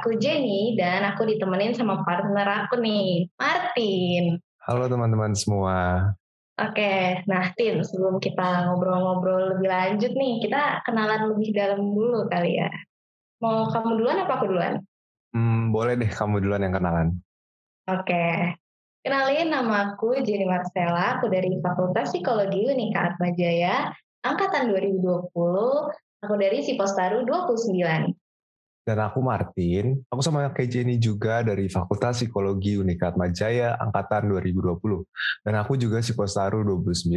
aku Jenny dan aku ditemenin sama partner aku nih, Martin. Halo teman-teman semua. Oke, nah Tin, sebelum kita ngobrol-ngobrol lebih lanjut nih, kita kenalan lebih dalam dulu kali ya. Mau kamu duluan apa aku duluan? Hmm, boleh deh kamu duluan yang kenalan. Oke, kenalin nama aku Jenny Marcella, aku dari Fakultas Psikologi Unika Atmajaya, angkatan 2020, Aku dari Sipostaru 29. Dan aku Martin, aku sama kayak Jenny juga dari Fakultas Psikologi Unikat Majaya Angkatan 2020. Dan aku juga Sipostaru 29.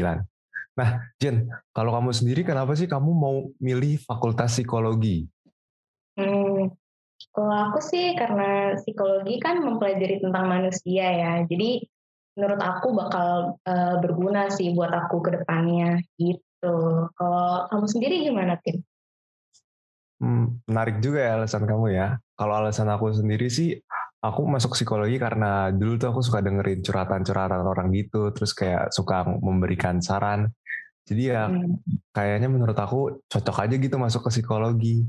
Nah, Jen, kalau kamu sendiri kenapa sih kamu mau milih Fakultas Psikologi? Hmm, kalau aku sih karena psikologi kan mempelajari tentang manusia ya. Jadi menurut aku bakal uh, berguna sih buat aku ke depannya gitu. Kalau kamu sendiri gimana, Tim? Hmm, menarik juga ya alasan kamu ya. Kalau alasan aku sendiri sih, aku masuk psikologi karena dulu tuh aku suka dengerin curhatan-curhatan orang gitu, terus kayak suka memberikan saran. Jadi ya hmm. kayaknya menurut aku cocok aja gitu masuk ke psikologi.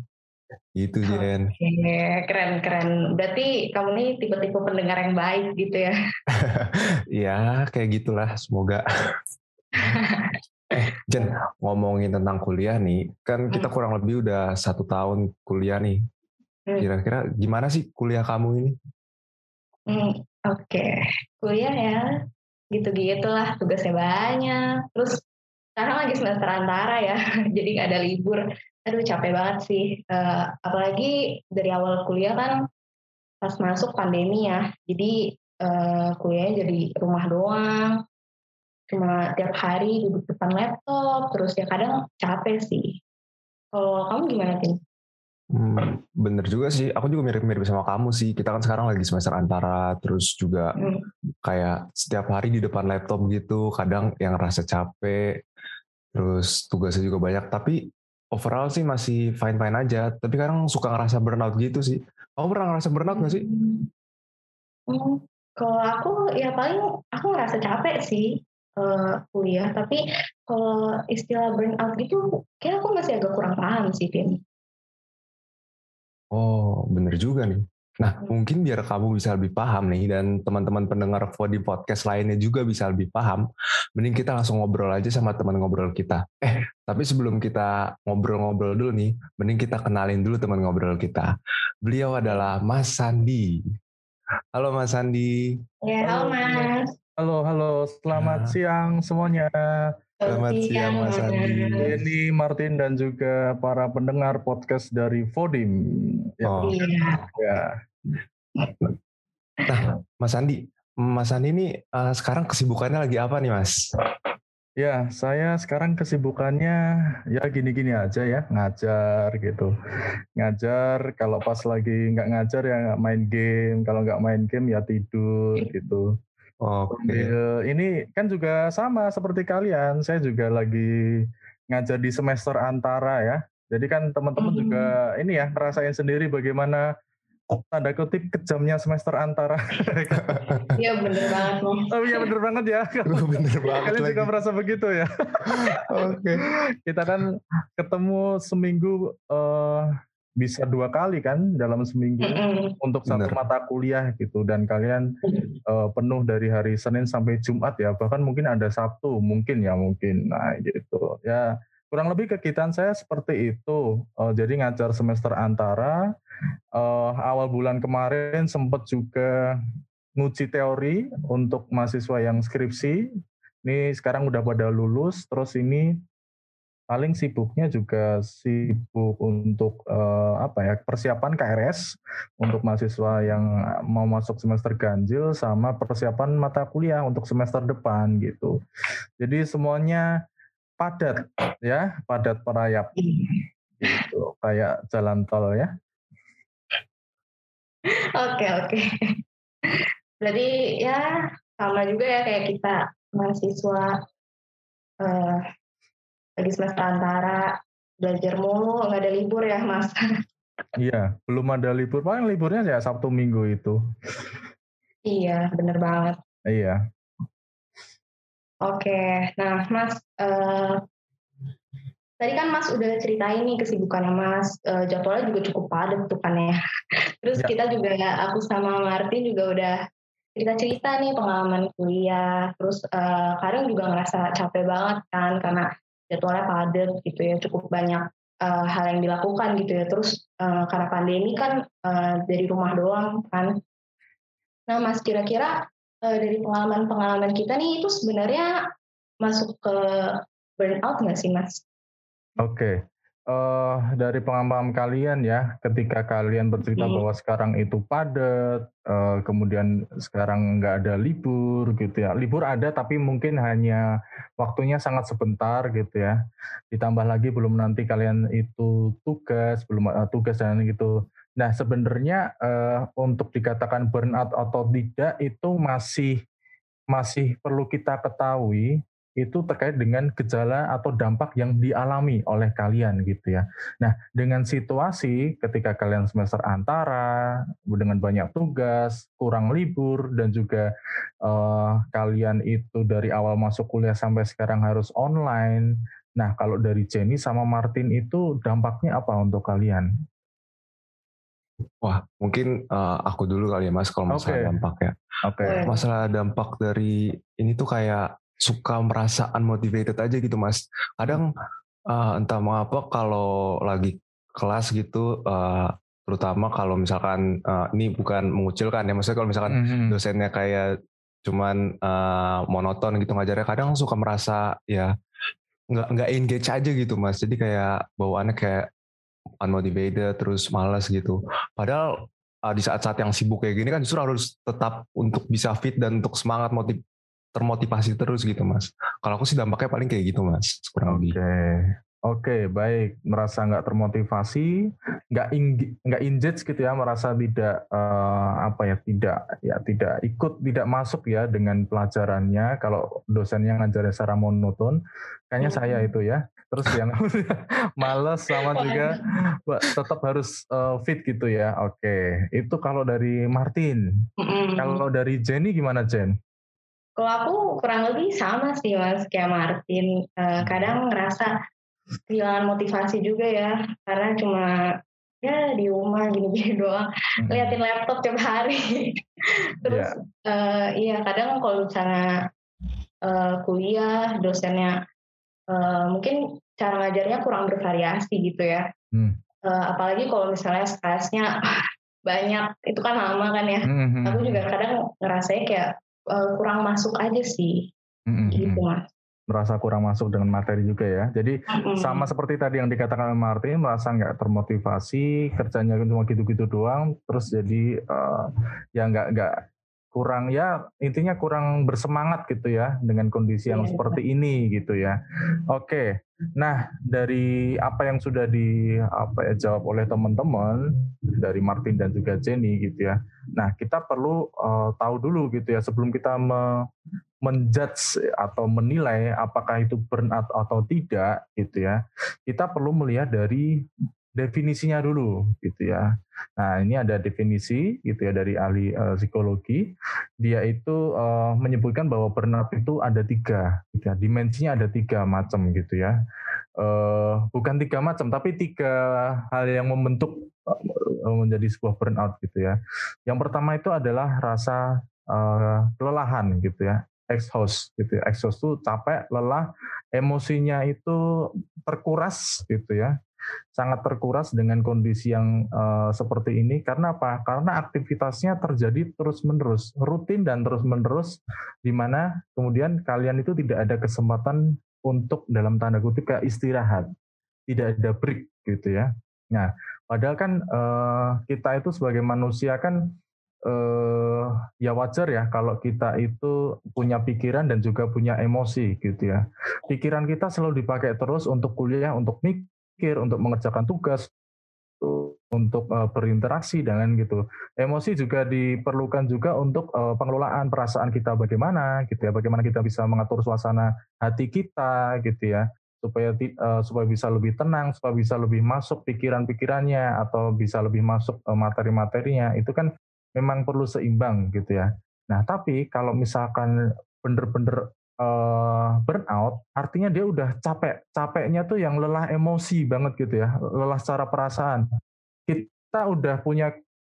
Gitu Jen. Oke, keren-keren. Berarti kamu nih tipe-tipe pendengar yang baik gitu ya. ya, kayak gitulah semoga. Eh, Jen, ngomongin tentang kuliah nih, kan kita hmm. kurang lebih udah satu tahun kuliah nih. Hmm. Kira-kira gimana sih kuliah kamu ini? Hmm, Oke, okay. kuliah ya, gitu-gitulah tugasnya banyak. Terus sekarang lagi semester antara ya, jadi nggak ada libur. Aduh capek banget sih. Uh, apalagi dari awal kuliah kan pas masuk pandemi ya, jadi uh, kuliahnya jadi rumah doang cuma tiap hari duduk depan laptop terus ya kadang capek sih kalau kamu gimana Tim? Hmm, bener juga sih. Aku juga mirip-mirip sama kamu sih. Kita kan sekarang lagi semester antara, terus juga hmm. kayak setiap hari di depan laptop gitu. Kadang yang rasa capek, terus tugasnya juga banyak. Tapi overall sih masih fine-fine aja. Tapi kadang suka ngerasa burnout gitu sih. Kamu pernah ngerasa burnout nggak sih? Hmm, kalau aku ya paling aku ngerasa capek sih uh, kuliah tapi kalau istilah burnout gitu kayak aku masih agak kurang paham sih Tim. Oh bener juga nih. Nah hmm. mungkin biar kamu bisa lebih paham nih dan teman-teman pendengar Fodi Podcast lainnya juga bisa lebih paham, mending kita langsung ngobrol aja sama teman ngobrol kita. Eh tapi sebelum kita ngobrol-ngobrol dulu nih, mending kita kenalin dulu teman ngobrol kita. Beliau adalah Mas Sandi. Halo Mas Sandi. Ya, halo Mas. Halo, halo. Selamat ya. siang semuanya. Selamat siang Mas Andi. Ini Martin dan juga para pendengar podcast dari Vodim. Ya. Oh. Iya. Ya. Nah, Mas Andi, Mas Andi ini uh, sekarang kesibukannya lagi apa nih, Mas? Ya, saya sekarang kesibukannya ya gini-gini aja ya, ngajar gitu. Ngajar, kalau pas lagi nggak ngajar ya main game, kalau nggak main game ya tidur gitu. Oke. Okay. Ini kan juga sama seperti kalian. Saya juga lagi ngajar di semester antara ya. Jadi kan teman-teman hmm. juga ini ya ngerasain sendiri bagaimana tanda kutip kejamnya semester antara. Iya bener banget. Oh iya bener banget ya. bener banget. Kalian lagi. juga merasa begitu ya. Oke. Okay. Kita kan ketemu seminggu uh, bisa dua kali kan dalam seminggu mm-hmm. untuk satu Bener. mata kuliah gitu. Dan kalian uh, penuh dari hari Senin sampai Jumat ya. Bahkan mungkin ada Sabtu mungkin ya mungkin. Nah gitu. Ya kurang lebih kegiatan saya seperti itu. Uh, jadi ngajar semester antara uh, awal bulan kemarin sempat juga nguji teori untuk mahasiswa yang skripsi. Ini sekarang udah pada lulus terus ini paling sibuknya juga sibuk untuk uh, apa ya persiapan KRS untuk mahasiswa yang mau masuk semester ganjil sama persiapan mata kuliah untuk semester depan gitu. Jadi semuanya padat ya, padat perayap gitu kayak jalan tol ya. Oke oke. Jadi ya sama juga ya kayak kita mahasiswa uh, lagi semester antara belajar mulu nggak ada libur ya mas. Iya belum ada libur. Paling liburnya ya sabtu minggu itu. Iya bener banget. Iya. Oke nah mas uh, tadi kan Mas udah ceritain nih kesibukannya Mas, uh, jadwalnya juga cukup padat tuh kan ya. Terus ya. kita juga, aku sama Martin juga udah cerita-cerita nih pengalaman kuliah, terus uh, kadang juga ngerasa capek banget kan karena jadwalnya padat gitu ya, cukup banyak uh, hal yang dilakukan gitu ya. Terus uh, karena pandemi kan uh, dari rumah doang kan. Nah Mas kira-kira uh, dari pengalaman-pengalaman kita nih itu sebenarnya masuk ke burnout nggak sih Mas? Oke, okay uh, dari pengalaman kalian ya, ketika kalian bercerita hmm. bahwa sekarang itu padat, uh, kemudian sekarang nggak ada libur gitu ya. Libur ada tapi mungkin hanya waktunya sangat sebentar gitu ya. Ditambah lagi belum nanti kalian itu tugas, belum uh, tugas dan gitu. Nah sebenarnya uh, untuk dikatakan burnout atau tidak itu masih masih perlu kita ketahui itu terkait dengan gejala atau dampak yang dialami oleh kalian gitu ya. Nah, dengan situasi ketika kalian semester antara dengan banyak tugas, kurang libur dan juga uh, kalian itu dari awal masuk kuliah sampai sekarang harus online. Nah, kalau dari Jenny sama Martin itu dampaknya apa untuk kalian? Wah, mungkin uh, aku dulu kali ya Mas kalau masalah okay. dampak ya. Oke. Okay. Masalah dampak dari ini tuh kayak suka merasa unmotivated aja gitu mas. Kadang uh, entah mengapa kalau lagi kelas gitu, uh, terutama kalau misalkan uh, ini bukan mengucilkan ya, maksudnya kalau misalkan mm-hmm. dosennya kayak cuman uh, monoton gitu ngajarnya, kadang suka merasa ya nggak nggak engage aja gitu mas. Jadi kayak bawaannya kayak unmotivated terus malas gitu. Padahal uh, di saat-saat yang sibuk kayak gini kan justru harus tetap untuk bisa fit dan untuk semangat motiv termotivasi terus gitu mas. Kalau aku sih dampaknya paling kayak gitu mas, kurang lebih. Oke, oke baik. Merasa nggak termotivasi, nggak nggak engage gitu ya, merasa tidak uh, apa ya, tidak ya tidak ikut, tidak masuk ya dengan pelajarannya. Kalau dosennya ngajarin secara monoton, kayaknya hmm. saya itu ya. Terus yang males sama juga tetap harus uh, fit gitu ya. Oke, itu kalau dari Martin. Kalau dari Jenny gimana Jen? Kalau aku kurang lebih sama sih mas kayak Martin. Uh, kadang ngerasa kehilangan motivasi juga ya karena cuma ya di rumah gini-gini doang hmm. liatin laptop tiap hari. Terus yeah. uh, iya kadang kalau misalnya uh, kuliah dosennya uh, mungkin cara ngajarnya kurang bervariasi gitu ya. Hmm. Uh, apalagi kalau misalnya stresnya banyak itu kan lama kan ya. Hmm. hmm aku juga hmm. kadang ngerasanya kayak uh, kurang masuk aja sih mm-hmm. gitu mas merasa kurang masuk dengan materi juga ya. Jadi mm-hmm. sama seperti tadi yang dikatakan Martin, merasa nggak termotivasi, kerjanya cuma gitu-gitu doang, terus jadi uh, ya nggak nggak kurang ya intinya kurang bersemangat gitu ya dengan kondisi yang yeah, seperti ini gitu ya. Oke, nah dari apa yang sudah di apa ya jawab oleh teman-teman dari Martin dan juga Jenny gitu ya. Nah, kita perlu uh, tahu dulu gitu ya sebelum kita me menjudge atau menilai apakah itu burnout atau tidak gitu ya. Kita perlu melihat dari definisinya dulu gitu ya. Nah, ini ada definisi gitu ya dari ahli uh, psikologi. Dia itu uh, menyebutkan bahwa burnout itu ada tiga, gitu ya. dimensinya ada tiga macam gitu ya. Uh, bukan tiga macam, tapi tiga hal yang membentuk menjadi sebuah burnout gitu ya. Yang pertama itu adalah rasa uh, kelelahan gitu ya, exhaust gitu ya. Exhaust itu capek, lelah, emosinya itu terkuras gitu ya. Sangat terkuras dengan kondisi yang uh, seperti ini karena apa? Karena aktivitasnya terjadi terus-menerus, rutin dan terus-menerus di mana kemudian kalian itu tidak ada kesempatan untuk dalam tanda kutip kayak istirahat. Tidak ada break gitu ya. Nah, Padahal kan uh, kita itu sebagai manusia kan uh, ya wajar ya kalau kita itu punya pikiran dan juga punya emosi gitu ya. Pikiran kita selalu dipakai terus untuk kuliah, untuk mikir, untuk mengerjakan tugas, untuk uh, berinteraksi dengan gitu. Emosi juga diperlukan juga untuk uh, pengelolaan perasaan kita bagaimana gitu ya, bagaimana kita bisa mengatur suasana hati kita gitu ya supaya uh, supaya bisa lebih tenang, supaya bisa lebih masuk pikiran-pikirannya atau bisa lebih masuk materi-materinya itu kan memang perlu seimbang gitu ya. Nah, tapi kalau misalkan benar-benar uh, burnout, artinya dia udah capek. Capeknya tuh yang lelah emosi banget gitu ya, lelah secara perasaan. Kita udah punya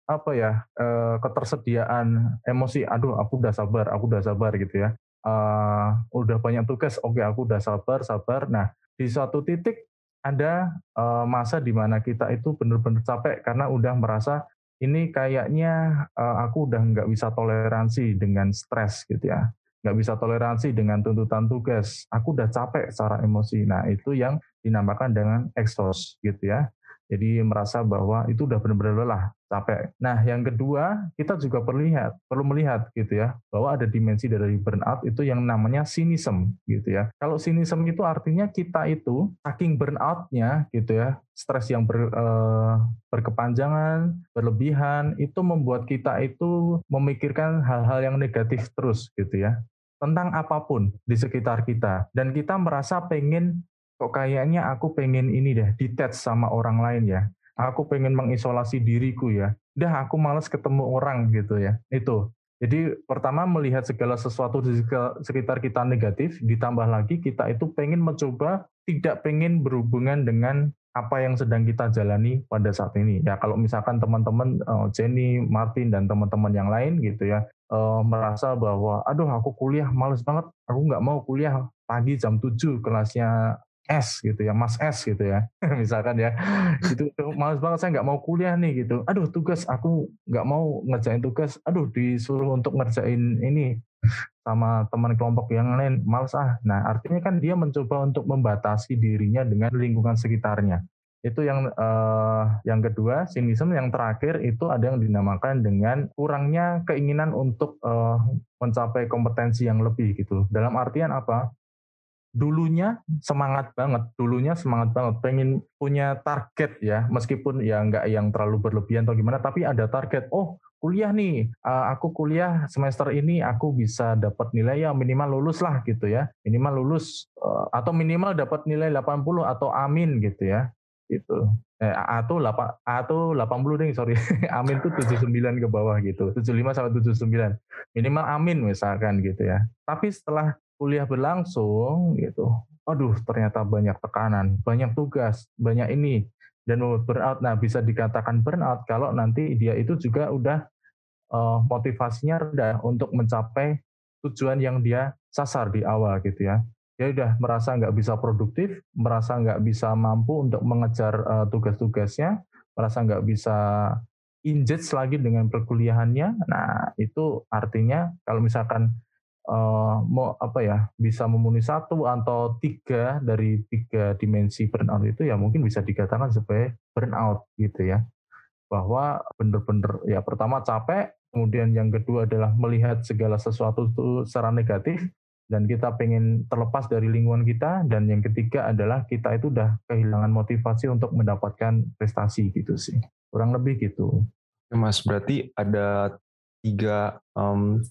apa ya uh, ketersediaan emosi. Aduh, aku udah sabar, aku udah sabar gitu ya. Uh, udah banyak tugas, oke aku udah sabar, sabar. Nah, di suatu titik ada uh, masa di mana kita itu benar-benar capek karena udah merasa ini kayaknya uh, aku udah nggak bisa toleransi dengan stres gitu ya nggak bisa toleransi dengan tuntutan tugas. Aku udah capek secara emosi. Nah itu yang dinamakan dengan exhaust gitu ya jadi merasa bahwa itu udah benar-benar lelah, capek. Nah, yang kedua, kita juga perlu lihat, perlu melihat gitu ya, bahwa ada dimensi dari burnout itu yang namanya sinism gitu ya. Kalau sinism itu artinya kita itu saking burnoutnya gitu ya, stres yang ber, eh, berkepanjangan, berlebihan, itu membuat kita itu memikirkan hal-hal yang negatif terus gitu ya tentang apa pun di sekitar kita dan kita merasa pengen kok kayaknya aku pengen ini deh, detach sama orang lain ya. Aku pengen mengisolasi diriku ya. Dah aku males ketemu orang gitu ya. Itu. Jadi pertama melihat segala sesuatu di sekitar kita negatif, ditambah lagi kita itu pengen mencoba tidak pengen berhubungan dengan apa yang sedang kita jalani pada saat ini. Ya kalau misalkan teman-teman uh, Jenny, Martin dan teman-teman yang lain gitu ya uh, merasa bahwa aduh aku kuliah males banget, aku nggak mau kuliah pagi jam 7 kelasnya S gitu ya, Mas S gitu ya, misalkan ya, itu males banget saya nggak mau kuliah nih gitu, aduh tugas aku nggak mau ngerjain tugas, aduh disuruh untuk ngerjain ini sama teman kelompok yang lain, males ah. Nah artinya kan dia mencoba untuk membatasi dirinya dengan lingkungan sekitarnya. Itu yang uh, yang kedua, sinisme yang terakhir itu ada yang dinamakan dengan kurangnya keinginan untuk uh, mencapai kompetensi yang lebih gitu. Dalam artian apa? Dulunya semangat banget, dulunya semangat banget, pengen punya target ya, meskipun ya nggak yang terlalu berlebihan atau gimana, tapi ada target. Oh, kuliah nih, uh, aku kuliah semester ini aku bisa dapat nilai ya minimal lulus lah gitu ya, minimal lulus uh, atau minimal dapat nilai 80 atau amin gitu ya, itu. Eh, A tuh 8 A tuh 80 deh, sorry. amin tuh 79 ke bawah gitu. 75 sampai 79. Minimal amin misalkan gitu ya. Tapi setelah kuliah berlangsung gitu, aduh ternyata banyak tekanan, banyak tugas, banyak ini dan burnout. Nah bisa dikatakan burnout kalau nanti dia itu juga udah uh, motivasinya rendah untuk mencapai tujuan yang dia sasar di awal gitu ya. Dia udah merasa nggak bisa produktif, merasa nggak bisa mampu untuk mengejar uh, tugas-tugasnya, merasa nggak bisa engage lagi dengan perkuliahannya. Nah itu artinya kalau misalkan uh, mau apa ya bisa memenuhi satu atau tiga dari tiga dimensi burnout itu ya mungkin bisa dikatakan sebagai burnout gitu ya. Bahwa benar-benar ya pertama capek kemudian yang kedua adalah melihat segala sesuatu itu secara negatif dan kita pengen terlepas dari lingkungan kita dan yang ketiga adalah kita itu udah kehilangan motivasi untuk mendapatkan prestasi gitu sih. Kurang lebih gitu. Mas berarti ada tiga um,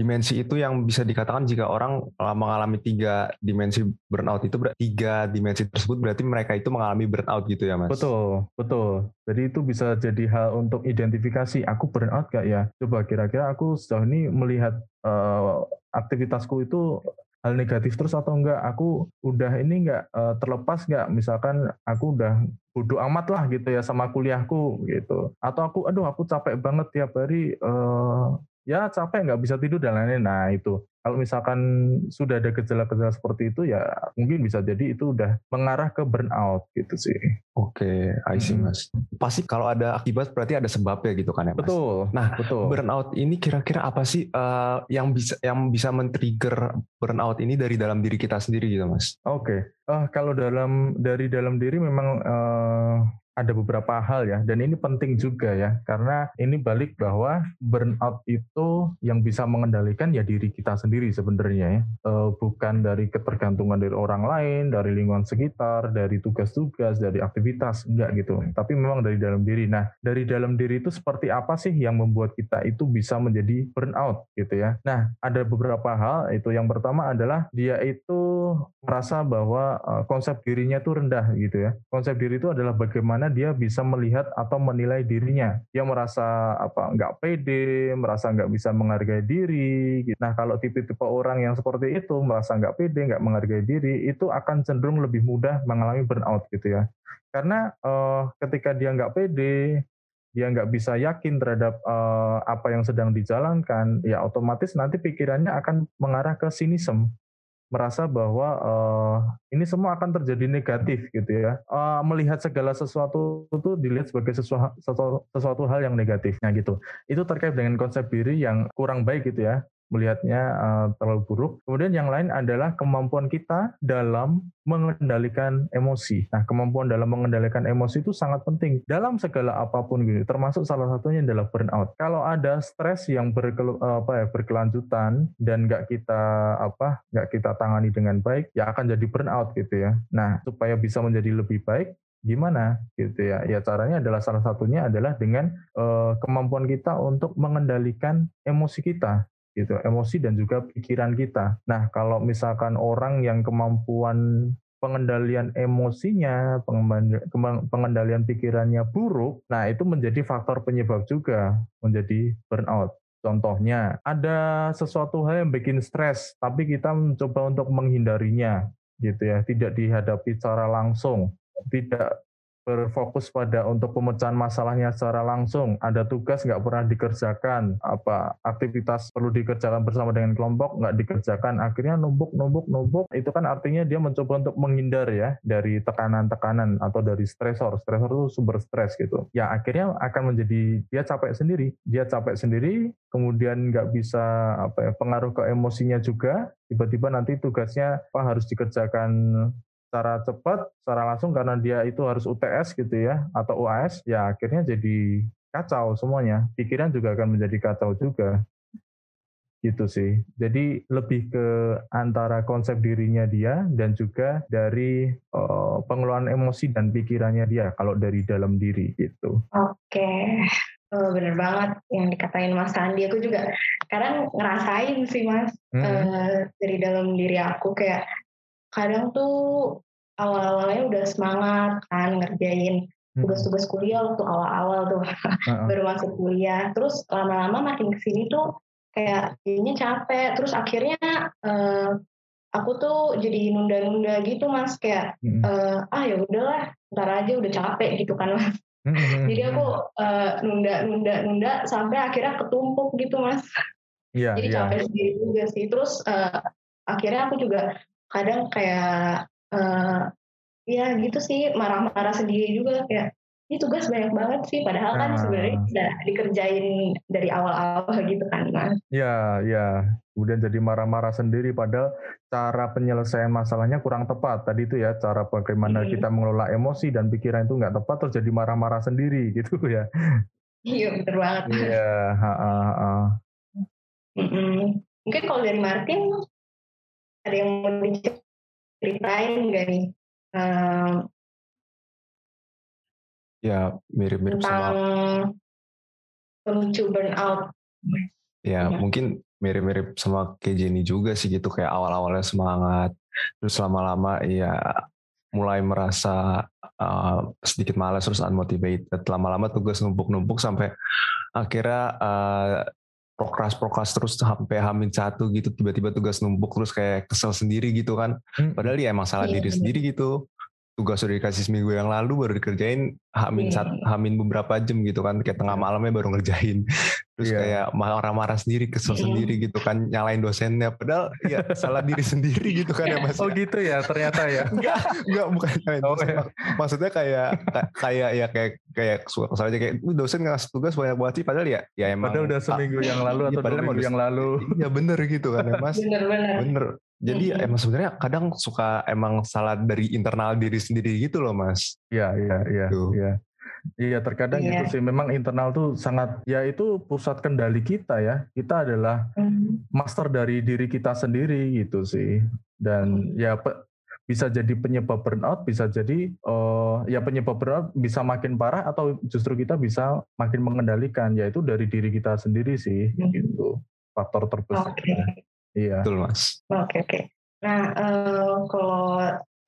dimensi itu yang bisa dikatakan jika orang mengalami tiga dimensi burnout itu tiga dimensi tersebut berarti mereka itu mengalami burnout gitu ya mas? Betul, betul. Jadi itu bisa jadi hal untuk identifikasi aku burnout gak ya? Coba kira-kira aku sejauh ini melihat uh, aktivitasku itu hal negatif terus atau enggak aku udah ini enggak uh, terlepas enggak misalkan aku udah bodoh amat lah gitu ya sama kuliahku gitu atau aku aduh aku capek banget tiap hari uh, ya capek nggak bisa tidur dan lain-lain. Nah itu kalau misalkan sudah ada gejala-gejala seperti itu ya mungkin bisa jadi itu udah mengarah ke burnout gitu sih. Oke, okay, I see hmm. mas. Pasti kalau ada akibat berarti ada sebabnya gitu kan ya mas. Betul. Nah, betul. Burnout ini kira-kira apa sih uh, yang bisa yang bisa men-trigger burnout ini dari dalam diri kita sendiri gitu mas? Oke. Okay. Uh, kalau dalam dari dalam diri memang uh, ada beberapa hal ya. Dan ini penting juga ya karena ini balik bahwa burnout itu yang bisa mengendalikan ya diri kita sendiri sebenarnya ya. E, bukan dari ketergantungan dari orang lain dari lingkungan sekitar dari tugas-tugas dari aktivitas enggak gitu. Tapi memang dari dalam diri. Nah dari dalam diri itu seperti apa sih yang membuat kita itu bisa menjadi burnout gitu ya? Nah ada beberapa hal. Itu yang pertama adalah dia itu merasa bahwa e, konsep dirinya itu rendah gitu ya. Konsep diri itu adalah bagaimana dia bisa melihat atau menilai dirinya. Dia merasa apa nggak pede, merasa nggak bisa menghargai diri. Gitu. Nah kalau tipe-tipe orang yang seperti itu merasa nggak pede, nggak menghargai diri, itu akan cenderung lebih mudah mengalami burnout gitu ya. Karena uh, ketika dia nggak pede, dia nggak bisa yakin terhadap uh, apa yang sedang dijalankan, ya otomatis nanti pikirannya akan mengarah ke sinisem, merasa bahwa uh, ini semua akan terjadi negatif gitu ya. Uh, melihat segala sesuatu itu dilihat sebagai sesuatu, sesuatu, sesuatu hal yang negatifnya gitu. Itu terkait dengan konsep diri yang kurang baik gitu ya melihatnya uh, terlalu buruk. Kemudian yang lain adalah kemampuan kita dalam mengendalikan emosi. Nah, kemampuan dalam mengendalikan emosi itu sangat penting dalam segala apa pun gitu. Termasuk salah satunya adalah burnout. Kalau ada stres yang berkel, apa ya, berkelanjutan dan nggak kita apa nggak kita tangani dengan baik, ya akan jadi burnout gitu ya. Nah, supaya bisa menjadi lebih baik, gimana gitu ya ya caranya adalah salah satunya adalah dengan uh, kemampuan kita untuk mengendalikan emosi kita gitu emosi dan juga pikiran kita. Nah kalau misalkan orang yang kemampuan pengendalian emosinya pengendalian pikirannya buruk nah itu menjadi faktor penyebab juga menjadi burnout. Contohnya, ada sesuatu hal yang bikin stres, tapi kita mencoba untuk menghindarinya, gitu ya, tidak dihadapi secara langsung, tidak berfokus pada untuk pemecahan masalahnya secara langsung. Ada tugas nggak pernah dikerjakan, apa aktivitas perlu dikerjakan bersama dengan kelompok nggak dikerjakan. Akhirnya numpuk, numpuk, numpuk. Itu kan artinya dia mencoba untuk menghindar ya dari tekanan-tekanan atau dari stresor. Stresor itu sumber stres gitu. Ya akhirnya akan menjadi dia capek sendiri. Dia capek sendiri, kemudian nggak bisa apa ya pengaruh ke emosinya juga. Tiba-tiba nanti tugasnya apa harus dikerjakan secara cepat, secara langsung karena dia itu harus UTS gitu ya atau UAS, ya akhirnya jadi kacau semuanya. Pikiran juga akan menjadi kacau juga. Gitu sih. Jadi lebih ke antara konsep dirinya dia dan juga dari uh, pengelolaan emosi dan pikirannya dia kalau dari dalam diri gitu. Oke. Oh, bener banget yang dikatain Mas Sandi. Aku juga kadang ngerasain sih Mas hmm. uh, dari dalam diri aku kayak kadang tuh awal-awalnya udah semangat kan ngerjain hmm. tugas-tugas kuliah waktu awal-awal tuh uh-uh. baru masuk kuliah terus lama-lama makin ke sini tuh kayak jadinya capek terus akhirnya uh, aku tuh jadi nunda-nunda gitu mas kayak hmm. uh, ah ya udahlah ntar aja udah capek gitu kan mas hmm. jadi aku uh, nunda nunda nunda sampai akhirnya ketumpuk gitu mas yeah, jadi yeah. capek sendiri juga sih terus uh, akhirnya aku juga kadang kayak uh, ya gitu sih marah-marah sendiri juga kayak ini tugas banyak banget sih padahal kan nah. sebenarnya sudah dikerjain dari awal-awal gitu kan mas ya ya kemudian jadi marah-marah sendiri padahal cara penyelesaian masalahnya kurang tepat tadi itu ya cara bagaimana hmm. kita mengelola emosi dan pikiran itu nggak tepat terus jadi marah-marah sendiri gitu ya iya betul banget iya ha, ha, ha. mungkin kalau dari Martin ada yang mau diceritain nggak nih? Um, ya mirip-mirip sama pemicu burnout. Ya, ya. mungkin mirip-mirip sama kayak Jenny juga sih gitu kayak awal-awalnya semangat, terus lama-lama ya mulai merasa uh, sedikit malas terus unmotivated lama-lama tugas numpuk-numpuk sampai akhirnya uh, prokras prokras terus sampai hamin satu gitu tiba-tiba tugas numpuk terus kayak kesel sendiri gitu kan hmm. padahal ya emang salah iya, diri sendiri gitu tugas udah dikasih seminggu yang lalu baru dikerjain hamin yeah. sat, hamin beberapa jam gitu kan kayak tengah iya. malamnya baru ngerjain terus yeah. kayak marah-marah sendiri kesel yeah. sendiri gitu kan nyalain dosennya padahal ya salah diri sendiri gitu kan ya mas oh gitu ya ternyata ya enggak enggak bukan oh, ya. maksudnya kayak kayak ya kayak kayak suka kesal aja kayak dosen ngasih tugas banyak banget sih padahal ya ya emang padahal udah seminggu yang lalu iya, atau dua minggu yang lalu ya bener gitu kan ya mas bener bener, bener. Jadi hmm. emang sebenarnya kadang suka emang salah dari internal diri sendiri gitu loh mas. Iya iya iya. Iya. Iya terkadang yeah. itu sih memang internal tuh sangat ya itu pusat kendali kita ya. Kita adalah hmm. master dari diri kita sendiri gitu sih. Dan hmm. ya pe, bisa jadi penyebab burnout, bisa jadi uh, ya penyebab burnout bisa makin parah atau justru kita bisa makin mengendalikan yaitu dari diri kita sendiri sih hmm. gitu. Faktor terbesar. Okay. Iya. Betul mas. Oke okay, oke. Okay. Nah uh, kalau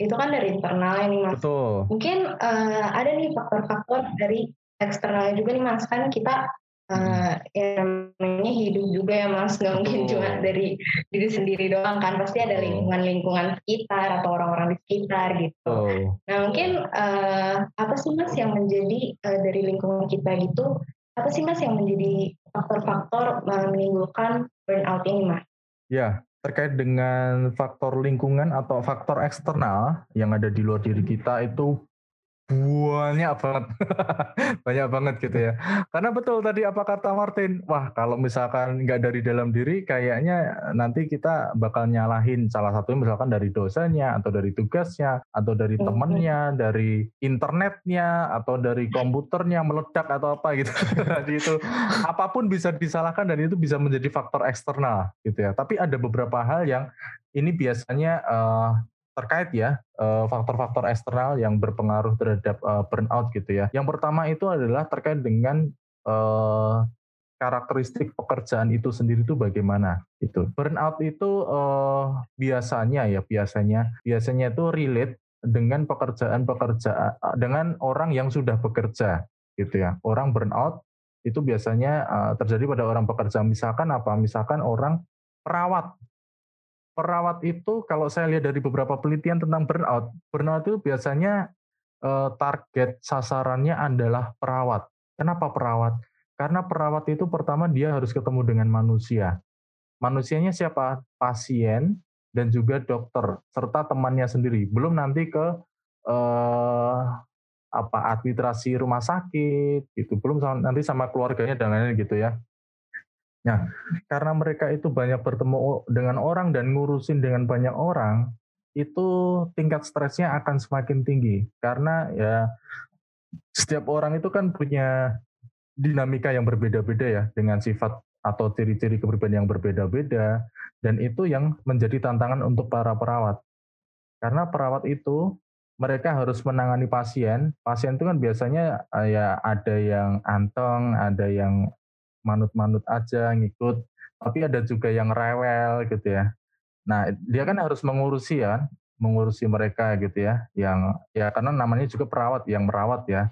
itu kan dari internal nih mas. Betul. Mungkin uh, ada nih faktor-faktor dari eksternal juga nih mas kan kita uh, ya namanya hidup juga ya mas nggak mungkin cuma dari diri sendiri doang kan pasti ada lingkungan-lingkungan sekitar atau orang-orang di sekitar gitu. Oh. Nah mungkin uh, apa sih mas yang menjadi uh, dari lingkungan kita gitu apa sih mas yang menjadi faktor-faktor menimbulkan burnout ini mas? Ya, terkait dengan faktor lingkungan atau faktor eksternal yang ada di luar diri kita itu banyak banget. Banyak banget gitu ya. Karena betul tadi apa kata Martin? Wah kalau misalkan nggak dari dalam diri kayaknya nanti kita bakal nyalahin salah satunya misalkan dari dosanya atau dari tugasnya atau dari temennya dari internetnya atau dari komputernya meledak atau apa gitu. Jadi itu apa pun bisa disalahkan dan itu bisa menjadi faktor eksternal gitu ya. Tapi ada beberapa hal yang ini biasanya uh, terkait ya eh, faktor-faktor eksternal yang berpengaruh terhadap eh, burnout gitu ya. Yang pertama itu adalah terkait dengan uh, karakteristik pekerjaan itu sendiri itu bagaimana itu. Burnout itu biasanya ya biasanya biasanya itu relate dengan pekerjaan-pekerjaan dengan orang yang sudah bekerja gitu ya. Orang burnout itu biasanya terjadi pada orang pekerja misalkan apa? Misalkan orang perawat perawat itu kalau saya lihat dari beberapa penelitian tentang burnout, burnout itu biasanya eh, target sasarannya adalah perawat. Kenapa perawat? Karena perawat itu pertama dia harus ketemu dengan manusia. Manusianya siapa? Pasien dan juga dokter serta temannya sendiri. Belum nanti ke eh, apa administrasi rumah sakit gitu. Belum nanti sama keluarganya dan lain-lain gitu ya. Nah, karena mereka itu banyak bertemu dengan orang dan ngurusin dengan banyak orang, itu tingkat stresnya akan semakin tinggi. Karena ya setiap orang itu kan punya dinamika yang berbeda-beda ya dengan sifat atau ciri-ciri kepribadian yang berbeda-beda dan itu yang menjadi tantangan untuk para perawat. Karena perawat itu mereka harus menangani pasien. Pasien itu kan biasanya ya ada yang anteng, ada yang manut-manut aja ngikut. Tapi ada juga yang rewel gitu ya. Nah dia kan harus mengurusi ya mengurusi mereka gitu ya yang ya karena namanya juga perawat yang merawat ya.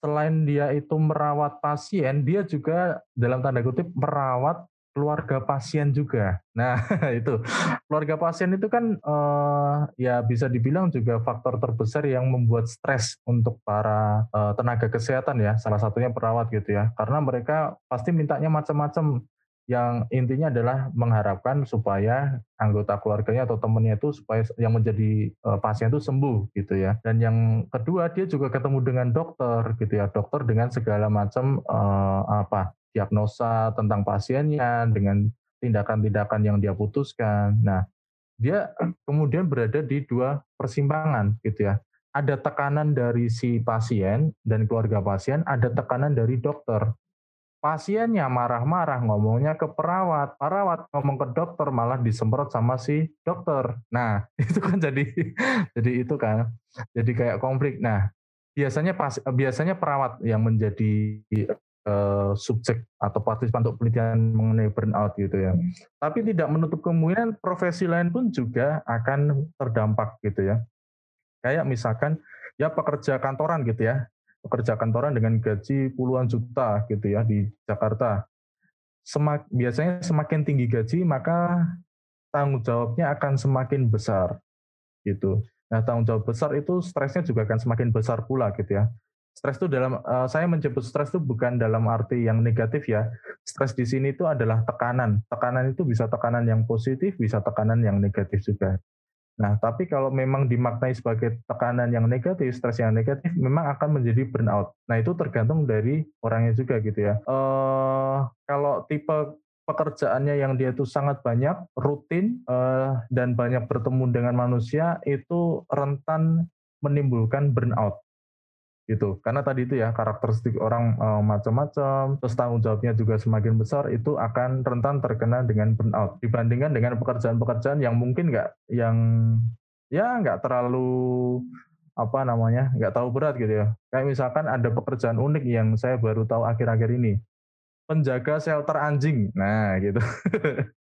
Selain dia itu merawat pasien dia juga dalam tanda kutip merawat keluarga pasien juga. Nah, itu keluarga pasien itu kan uh, ya bisa dibilang juga faktor terbesar yang membuat stres untuk para uh, tenaga kesehatan ya, salah satunya perawat gitu ya. Karena mereka pasti mintanya macam-macam yang intinya adalah mengharapkan supaya anggota keluarganya atau temannya itu supaya yang menjadi uh, pasien itu sembuh gitu ya. Dan yang kedua dia juga ketemu dengan dokter gitu ya, dokter dengan segala macam uh, apa diagnosa tentang pasiennya dengan tindakan-tindakan yang dia putuskan. Nah, dia kemudian berada di dua persimpangan gitu ya. Ada tekanan dari si pasien dan keluarga pasien, ada tekanan dari dokter. Pasiennya marah-marah ngomongnya ke perawat, perawat ngomong ke dokter malah disemprot sama si dokter. Nah, itu kan jadi jadi itu kan. Jadi kayak konflik. Nah, biasanya pas biasanya perawat yang menjadi uh, subjek atau partisipan untuk penelitian mengenai burnout gitu ya. Hmm. Tapi tidak menutup kemungkinan profesi lain pun juga akan terdampak gitu ya. Kayak misalkan ya pekerja kantoran gitu ya. Pekerja kantoran dengan gaji puluhan juta gitu ya di Jakarta. Semak, biasanya semakin tinggi gaji maka tanggung jawabnya akan semakin besar gitu. Nah, tanggung jawab besar itu stresnya juga akan semakin besar pula gitu ya. Stres itu dalam uh, saya menyebut stres itu bukan dalam arti yang negatif ya. Stres di sini itu adalah tekanan. Tekanan itu bisa tekanan yang positif, bisa tekanan yang negatif juga. Nah, tapi kalau memang dimaknai sebagai tekanan yang negatif, stres yang negatif, memang akan menjadi burnout. Nah, itu tergantung dari orangnya juga gitu ya. Uh, kalau tipe pekerjaannya yang dia itu sangat banyak, rutin, uh, dan banyak bertemu dengan manusia, itu rentan menimbulkan burnout gitu. Karena tadi itu ya karakteristik orang e, macam-macam terus tanggung jawabnya juga semakin besar itu akan rentan terkena dengan burnout. Dibandingkan dengan pekerjaan-pekerjaan yang mungkin nggak yang ya nggak terlalu apa namanya nggak tahu berat gitu ya. Kayak misalkan ada pekerjaan unik yang saya baru tahu akhir-akhir ini. Penjaga shelter anjing. Nah gitu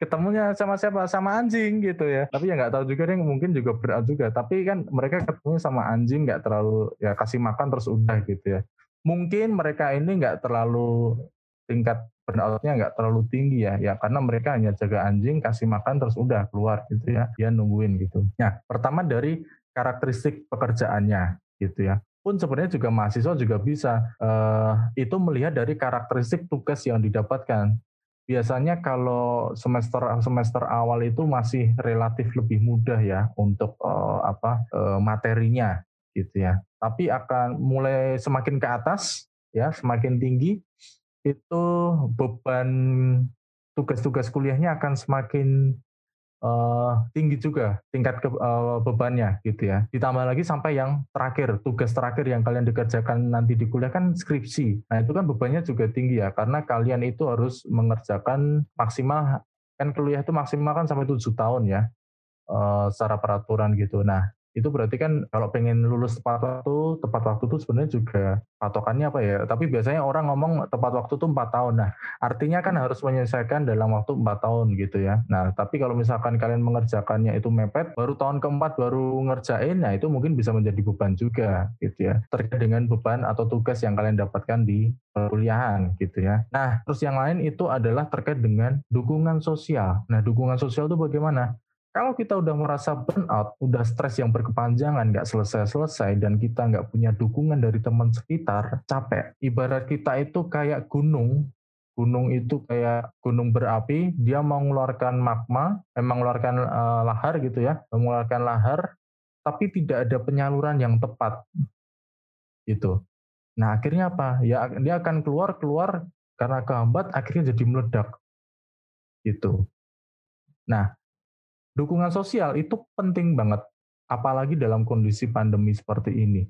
ketemunya sama siapa? Sama anjing gitu ya. Tapi ya nggak tahu juga deh mungkin juga berat juga. Tapi kan mereka ketemu sama anjing nggak terlalu ya kasih makan terus udah gitu ya. Mungkin mereka ini nggak terlalu tingkat burnoutnya nggak terlalu tinggi ya. Ya karena mereka hanya jaga anjing kasih makan terus udah keluar gitu ya. Dia nungguin gitu. Nah pertama dari karakteristik pekerjaannya gitu ya. Pun sebenarnya juga mahasiswa juga bisa uh, itu melihat dari karakteristik tugas yang didapatkan biasanya kalau semester semester awal itu masih relatif lebih mudah ya untuk uh, apa uh, materinya gitu ya. Tapi akan mulai semakin ke atas ya, semakin tinggi itu beban tugas-tugas kuliahnya akan semakin uh, tinggi juga tingkat ke, uh, bebannya gitu ya. Ditambah lagi sampai yang terakhir, tugas terakhir yang kalian dikerjakan nanti di kuliah kan skripsi. Nah, itu kan bebannya juga tinggi ya karena kalian itu harus mengerjakan maksimal kan kuliah itu maksimal kan sampai tujuh tahun ya. Uh, secara peraturan gitu. Nah, itu berarti kan kalau pengen lulus tepat waktu, tepat waktu itu sebenarnya juga patokannya apa ya? Tapi biasanya orang ngomong tepat waktu itu empat tahun. Nah, artinya kan harus menyelesaikan dalam waktu empat tahun gitu ya. Nah, tapi kalau misalkan kalian mengerjakannya itu mepet, baru tahun keempat baru ngerjain, nah itu mungkin bisa menjadi beban juga gitu ya. Terkait dengan beban atau tugas yang kalian dapatkan di perkuliahan gitu ya. Nah, terus yang lain itu adalah terkait dengan dukungan sosial. Nah, dukungan sosial itu bagaimana? Kalau kita udah merasa burnout, udah stres yang berkepanjangan, nggak selesai-selesai, dan kita nggak punya dukungan dari teman sekitar, capek. Ibarat kita itu kayak gunung, gunung itu kayak gunung berapi, dia mau mengeluarkan magma, memang mengeluarkan uh, lahar gitu ya, mengeluarkan lahar, tapi tidak ada penyaluran yang tepat. Gitu. Nah akhirnya apa? Ya dia akan keluar keluar karena kehambat, akhirnya jadi meledak. Gitu. Nah dukungan sosial itu penting banget, apalagi dalam kondisi pandemi seperti ini,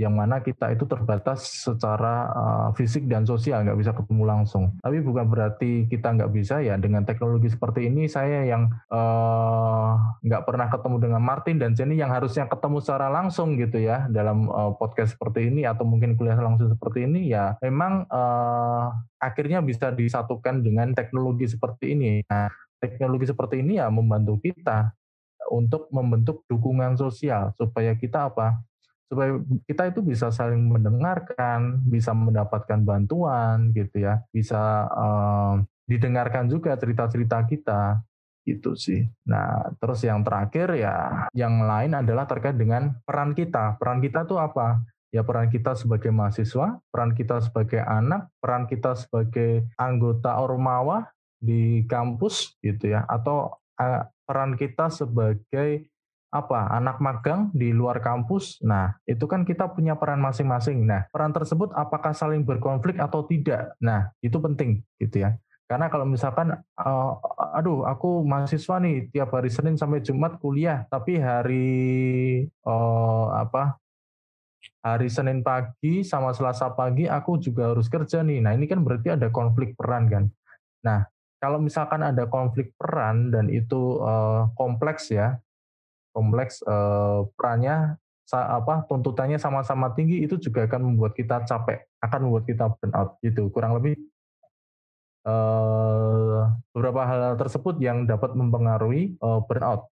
yang mana kita itu terbatas secara uh, fisik dan sosial, nggak bisa ketemu langsung. Tapi bukan berarti kita nggak bisa ya dengan teknologi seperti ini. Saya yang uh, nggak pernah ketemu dengan Martin dan Jenny yang harusnya ketemu secara langsung gitu ya dalam uh, podcast seperti ini atau mungkin kuliah langsung seperti ini ya memang uh, akhirnya bisa disatukan dengan teknologi seperti ini. Nah, teknologi seperti ini ya membantu kita untuk membentuk dukungan sosial supaya kita apa? Supaya kita itu bisa saling mendengarkan, bisa mendapatkan bantuan gitu ya, bisa um, didengarkan juga cerita-cerita kita gitu sih. Nah, terus yang terakhir ya, yang lain adalah terkait dengan peran kita. Peran kita tuh apa? ya peran kita sebagai mahasiswa, peran kita sebagai anak, peran kita sebagai anggota ormawa, di kampus gitu ya atau uh, peran kita sebagai apa anak magang di luar kampus. Nah, itu kan kita punya peran masing-masing. Nah, peran tersebut apakah saling berkonflik atau tidak? Nah, itu penting gitu ya. Karena kalau misalkan, uh, aduh, aku mahasiswa nih tiap hari Senin sampai Jumat kuliah, tapi hari uh, apa hari Senin pagi sama Selasa pagi aku juga harus kerja nih. Nah, ini kan berarti ada konflik peran kan. Nah, kalau misalkan ada konflik peran dan itu uh, kompleks ya, kompleks uh, perannya apa tuntutannya sama-sama tinggi itu juga akan membuat kita capek, akan membuat kita burnout gitu. Kurang lebih uh, beberapa hal tersebut yang dapat mempengaruhi uh, burnout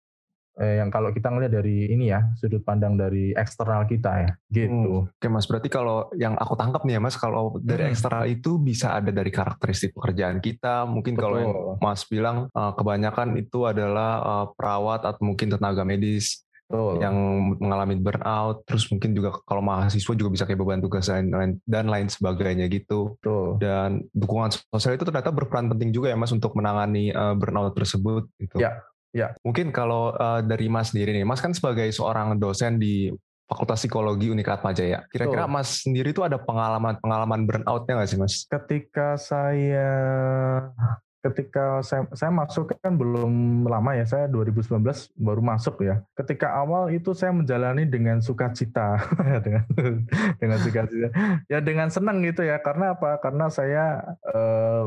eh, yang kalau kita ngelihat dari ini ya sudut pandang dari eksternal kita ya gitu. Hmm. Oke mas, berarti kalau yang aku tangkap nih ya mas, kalau dari hmm. eksternal itu bisa ada dari karakteristik pekerjaan kita. Mungkin Betul. kalau yang mas bilang uh, kebanyakan itu adalah uh, perawat atau mungkin tenaga medis. Betul. yang mengalami burnout, terus mungkin juga kalau mahasiswa juga bisa kayak beban tugas dan lain, dan lain sebagainya gitu. Betul. Dan dukungan sosial itu ternyata berperan penting juga ya mas untuk menangani uh, burnout tersebut. Gitu. Ya, Ya. Mungkin kalau uh, dari Mas sendiri nih, Mas kan sebagai seorang dosen di Fakultas Psikologi Unikat Majaya. Kira-kira Mas sendiri itu ada pengalaman-pengalaman burnout-nya nggak sih Mas? Ketika saya ketika saya, saya masuk kan belum lama ya, saya 2019 baru masuk ya. Ketika awal itu saya menjalani dengan sukacita, dengan dengan sukacita, ya dengan senang gitu ya. Karena apa? Karena saya e,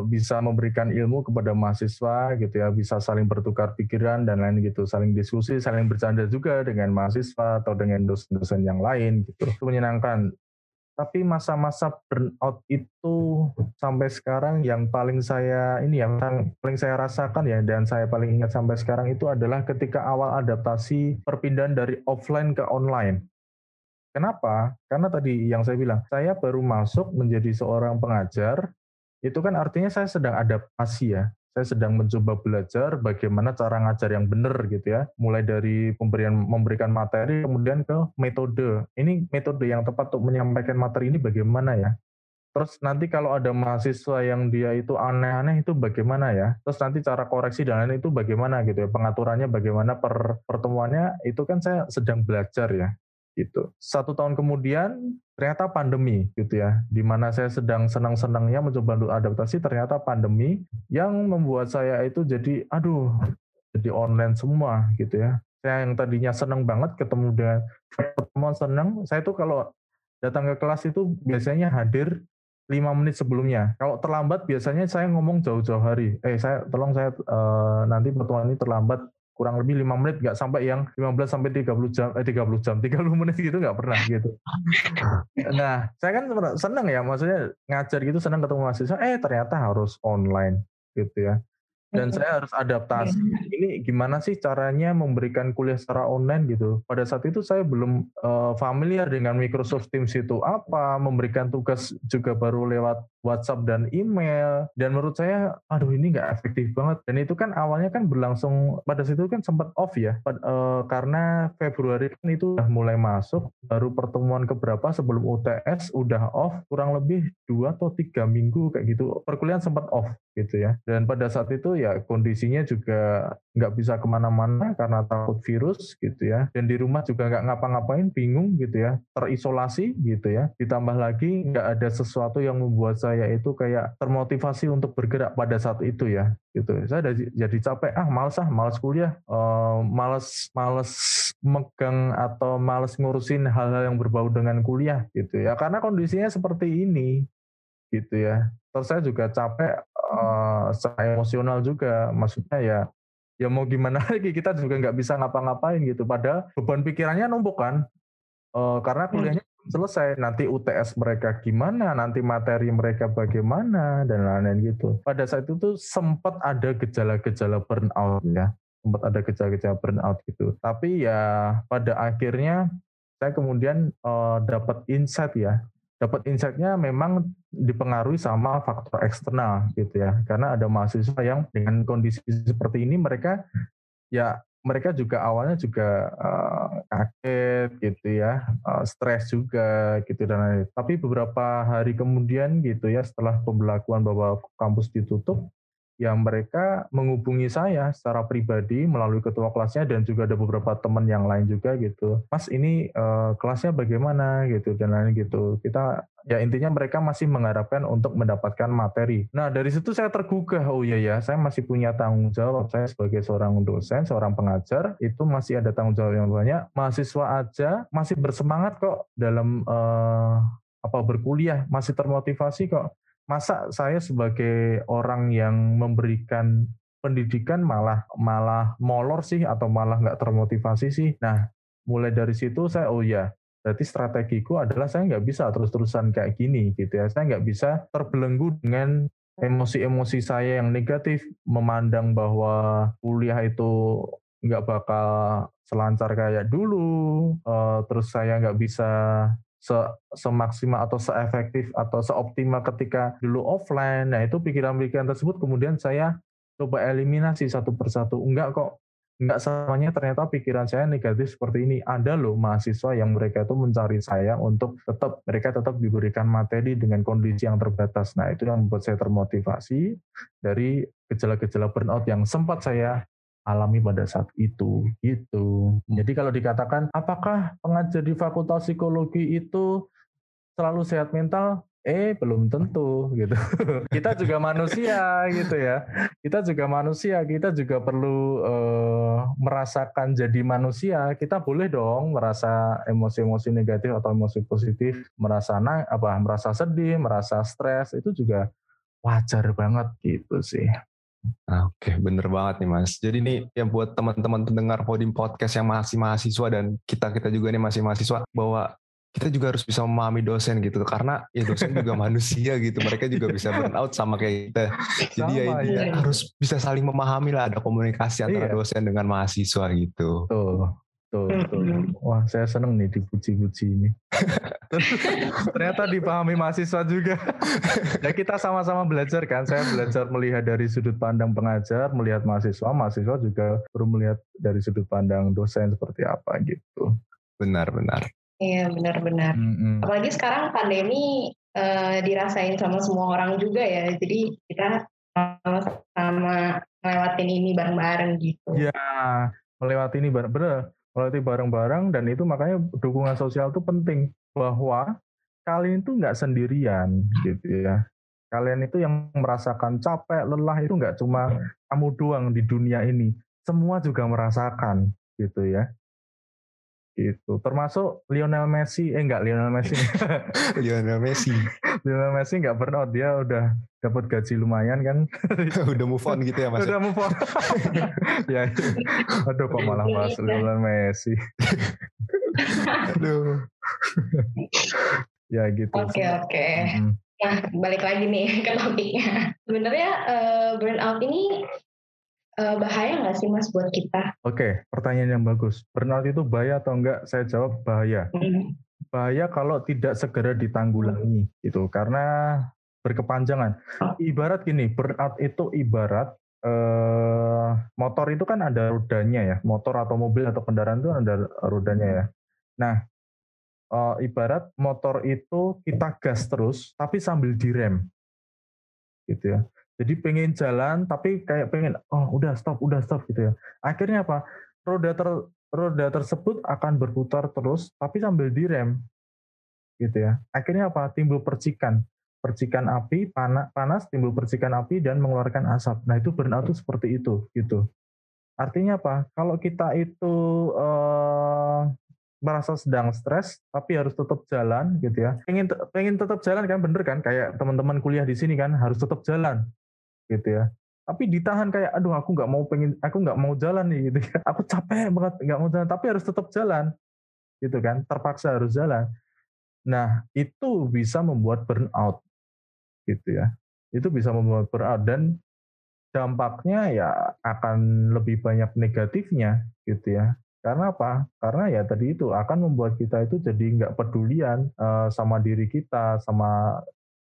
bisa memberikan ilmu kepada mahasiswa gitu ya, bisa saling bertukar pikiran dan lain gitu, saling diskusi, saling bercanda juga dengan mahasiswa atau dengan dosen-dosen yang lain gitu. Itu menyenangkan tapi masa-masa burnout itu sampai sekarang yang paling saya ini ya paling saya rasakan ya dan saya paling ingat sampai sekarang itu adalah ketika awal adaptasi perpindahan dari offline ke online. Kenapa? Karena tadi yang saya bilang, saya baru masuk menjadi seorang pengajar, itu kan artinya saya sedang adaptasi ya saya sedang mencoba belajar bagaimana cara ngajar yang benar gitu ya. Mulai dari pemberian memberikan materi kemudian ke metode. Ini metode yang tepat untuk menyampaikan materi ini bagaimana ya. Terus nanti kalau ada mahasiswa yang dia itu aneh-aneh itu bagaimana ya? Terus nanti cara koreksi dan lain itu bagaimana gitu ya? Pengaturannya bagaimana per pertemuannya itu kan saya sedang belajar ya gitu. Satu tahun kemudian ternyata pandemi gitu ya, di mana saya sedang senang-senangnya mencoba untuk adaptasi, ternyata pandemi yang membuat saya itu jadi, aduh, jadi online semua gitu ya. Saya yang tadinya senang banget ketemu dengan pertemuan senang, saya tuh kalau datang ke kelas itu biasanya hadir lima menit sebelumnya. Kalau terlambat biasanya saya ngomong jauh-jauh hari. Eh saya tolong saya uh, nanti pertemuan ini terlambat kurang lebih lima menit nggak sampai yang 15 sampai 30 jam eh 30 jam 30 menit gitu nggak pernah gitu. Nah, saya kan senang ya maksudnya ngajar gitu senang ketemu mahasiswa eh ternyata harus online gitu ya dan saya harus adaptasi. Ini gimana sih caranya memberikan kuliah secara online gitu. Pada saat itu saya belum uh, familiar dengan Microsoft Teams itu apa, memberikan tugas juga baru lewat WhatsApp dan email. Dan menurut saya, aduh ini nggak efektif banget. Dan itu kan awalnya kan berlangsung pada situ kan sempat off ya, uh, karena Februari kan itu udah mulai masuk, baru pertemuan keberapa sebelum UTS udah off, kurang lebih dua atau tiga minggu kayak gitu. Perkuliahan sempat off gitu ya. Dan pada saat itu ya kondisinya juga nggak bisa ke mana-mana karena takut virus gitu ya. Dan di rumah juga nggak ngapa-ngapain, bingung gitu ya, terisolasi gitu ya. Ditambah lagi nggak ada sesuatu yang membuat saya itu kayak termotivasi untuk bergerak pada saat itu ya gitu. Saya jadi capek, ah males ah, males kuliah, uh, males males megang atau males ngurusin hal-hal yang berbau dengan kuliah gitu ya. Karena kondisinya seperti ini gitu ya. Terus saya juga capek uh, secara emosional juga. Maksudnya ya ya mau gimana lagi kita juga nggak bisa ngapa-ngapain gitu. Padahal beban pikirannya numpuk kan. Uh, karena hmm. kuliahnya hmm. selesai. Nanti UTS mereka gimana, nanti materi mereka bagaimana dan lain-lain gitu. Pada saat itu tuh sempat ada gejala-gejala burnout ya. Sempat ada gejala-gejala burnout gitu. Tapi ya pada akhirnya saya kemudian uh, dapat insight ya dapat insight-nya memang dipengaruhi sama faktor eksternal gitu ya. Karena ada mahasiswa yang dengan kondisi seperti ini mereka ya mereka juga awalnya juga uh, kaget gitu ya, uh, stres juga gitu dan lain. Tapi beberapa hari kemudian gitu ya setelah pembelakuan bahwa kampus ditutup, yang mereka menghubungi saya secara pribadi melalui ketua kelasnya dan juga ada beberapa teman yang lain juga gitu. Mas ini uh, kelasnya bagaimana gitu dan lain gitu. Kita ya intinya mereka masih mengharapkan untuk mendapatkan materi. Nah dari situ saya tergugah oh iya ya saya masih punya tanggung jawab saya sebagai seorang dosen, seorang pengajar itu masih ada tanggung jawab yang banyak. Mahasiswa aja masih bersemangat kok dalam uh, apa berkuliah, masih termotivasi kok masa saya sebagai orang yang memberikan pendidikan malah malah molor sih atau malah nggak termotivasi sih. Nah, mulai dari situ saya oh ya, berarti strategiku adalah saya nggak bisa terus-terusan kayak gini gitu ya. Saya nggak bisa terbelenggu dengan emosi-emosi saya yang negatif, memandang bahwa kuliah itu nggak bakal selancar kayak dulu, uh, terus saya nggak bisa se semaksimal atau seefektif atau seoptimal ketika dulu offline. Nah, itu pikiran-pikiran tersebut kemudian saya coba eliminasi satu persatu. Enggak kok, enggak semuanya ternyata pikiran saya negatif seperti ini. Ada loh mahasiswa yang mereka itu mencari saya untuk tetap mereka tetap diberikan materi dengan kondisi yang terbatas. Nah, itu yang membuat saya termotivasi dari gejala-gejala burnout yang sempat saya alami pada saat itu gitu. Jadi kalau dikatakan apakah pengajar di Fakultas Psikologi itu selalu sehat mental? Eh, belum tentu gitu. kita juga manusia gitu ya. Kita juga manusia, kita juga perlu uh, merasakan jadi manusia. Kita boleh dong merasa emosi-emosi negatif atau emosi positif, merasa na apa merasa sedih, merasa stres itu juga wajar banget gitu sih. Nah, Oke, okay, bener banget nih Mas. Jadi nih yang buat teman-teman pendengar Podium Podcast yang masih mahasiswa dan kita-kita juga nih masih mahasiswa, bahwa kita juga harus bisa memahami dosen gitu karena ya dosen juga manusia gitu mereka juga bisa burnout sama kayak kita jadi ya sama, ya iya. harus bisa saling memahami lah ada komunikasi antara iya. dosen dengan mahasiswa gitu tuh tuh, tuh. wah saya seneng nih dipuji-puji ini ternyata dipahami mahasiswa juga ya kita sama-sama belajar kan saya belajar melihat dari sudut pandang pengajar melihat mahasiswa mahasiswa juga perlu melihat dari sudut pandang dosen seperti apa gitu benar-benar Iya benar-benar. Mm-hmm. Apalagi sekarang pandemi uh, dirasain sama semua orang juga ya. Jadi kita sama-sama melewatin ini bareng-bareng gitu. Iya, melewati ini bareng bener melewati bareng-bareng dan itu makanya dukungan sosial itu penting. Bahwa kalian itu nggak sendirian gitu ya. Kalian itu yang merasakan capek, lelah itu nggak cuma kamu doang di dunia ini, semua juga merasakan gitu ya itu termasuk Lionel Messi. Eh enggak Lionel Messi. Lionel Messi. Lionel Messi enggak burnout. Dia udah dapat gaji lumayan kan? Udah move on gitu ya mas? Udah move on. Ya. Aduh kok malah bahas Lionel Messi. Aduh. Ya gitu. Oke okay, oke. Okay. Nah, balik lagi nih ke topiknya. Sebenarnya uh, burnout ini uh, bahaya nggak sih mas buat kita? Oke, okay, pertanyaan yang bagus. Burnout itu bahaya atau enggak? Saya jawab bahaya. Mm. Bahaya kalau tidak segera ditanggulangi gitu, karena berkepanjangan. Ibarat gini, burnout itu ibarat eh, motor itu kan ada rodanya ya, motor atau mobil atau kendaraan itu ada rodanya ya. Nah, eh, ibarat motor itu kita gas terus, tapi sambil direm, gitu ya. Jadi pengen jalan tapi kayak pengen oh udah stop udah stop gitu ya. Akhirnya apa? Roda ter, roda tersebut akan berputar terus tapi sambil direm gitu ya. Akhirnya apa? Timbul percikan. Percikan api, panas, panas timbul percikan api dan mengeluarkan asap. Nah, itu burnout itu seperti itu gitu. Artinya apa? Kalau kita itu eh, merasa sedang stres tapi harus tetap jalan gitu ya. Pengen pengen tetap jalan kan bener kan kayak teman-teman kuliah di sini kan harus tetap jalan gitu ya. Tapi ditahan kayak aduh aku nggak mau pengen aku nggak mau jalan nih gitu ya aku capek banget nggak mau jalan tapi harus tetap jalan gitu kan. Terpaksa harus jalan. Nah itu bisa membuat burnout gitu ya. Itu bisa membuat burnout dan dampaknya ya akan lebih banyak negatifnya gitu ya. Karena apa? Karena ya tadi itu akan membuat kita itu jadi nggak pedulian uh, sama diri kita, sama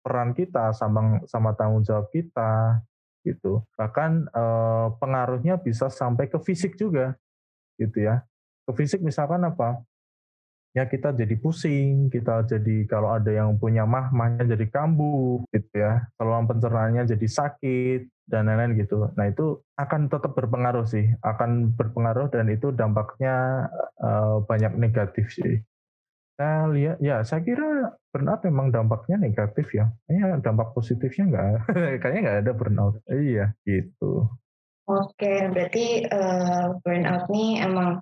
peran kita sama sama tanggung jawab kita gitu. Bahkan eh, pengaruhnya bisa sampai ke fisik juga gitu ya. Ke fisik misalkan apa? Ya kita jadi pusing kita jadi kalau ada yang punya mah mahnya jadi kambuh gitu ya. Saluran pencernaannya jadi sakit dan lain-lain gitu. Nah itu akan tetap berpengaruh sih akan berpengaruh dan itu dampaknya uh, banyak negatif sih. Saya lihat ya saya kira burnout memang dampaknya negatif ya. Kayaknya dampak positifnya nggak, kayaknya nggak ada burnout. Iya gitu. Oke, berarti uh, burnout ini emang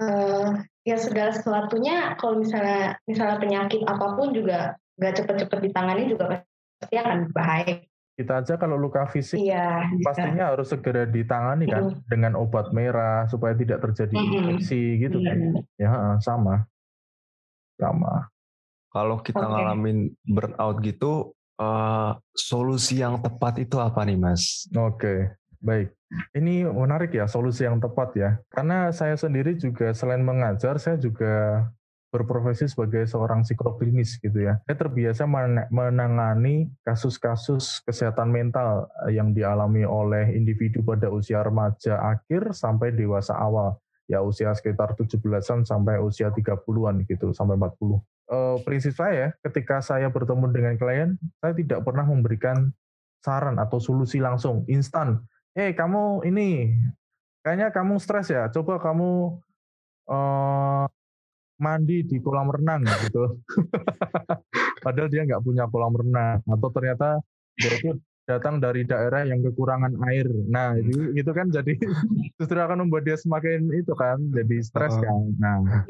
uh, ya segala sesuatunya kalau misalnya misalnya penyakit apa pun juga nggak cepet-cepet ditangani juga pasti akan bahaya. Kita aja kalau luka fisik iya, pastinya harus segera ditangani kan mm. dengan obat merah supaya tidak terjadi infeksi gitu kan. Ya sama sama. Kalau kita okay. ngalamin burnout gitu, uh, solusi yang tepat itu apa nih, Mas? Oke, okay. baik. Ini menarik ya solusi yang tepat ya. Karena saya sendiri juga selain mengajar, saya juga berprofesi sebagai seorang psikolog klinis gitu ya. Saya terbiasa menangani kasus-kasus kesehatan mental yang dialami oleh individu pada usia remaja akhir sampai dewasa awal ya usia sekitar 17-an sampai usia 30-an gitu, sampai 40. Uh, eh, prinsip saya ketika saya bertemu dengan klien, saya tidak pernah memberikan saran atau solusi langsung, instan. Eh, hey, kamu ini, kayaknya kamu stres ya, coba kamu uh, mandi di kolam renang gitu. Padahal dia nggak punya kolam renang. Atau ternyata dia itu datang dari daerah yang kekurangan air. Nah, itu, itu kan jadi justru akan membuat dia semakin itu kan, jadi stres kan. Nah,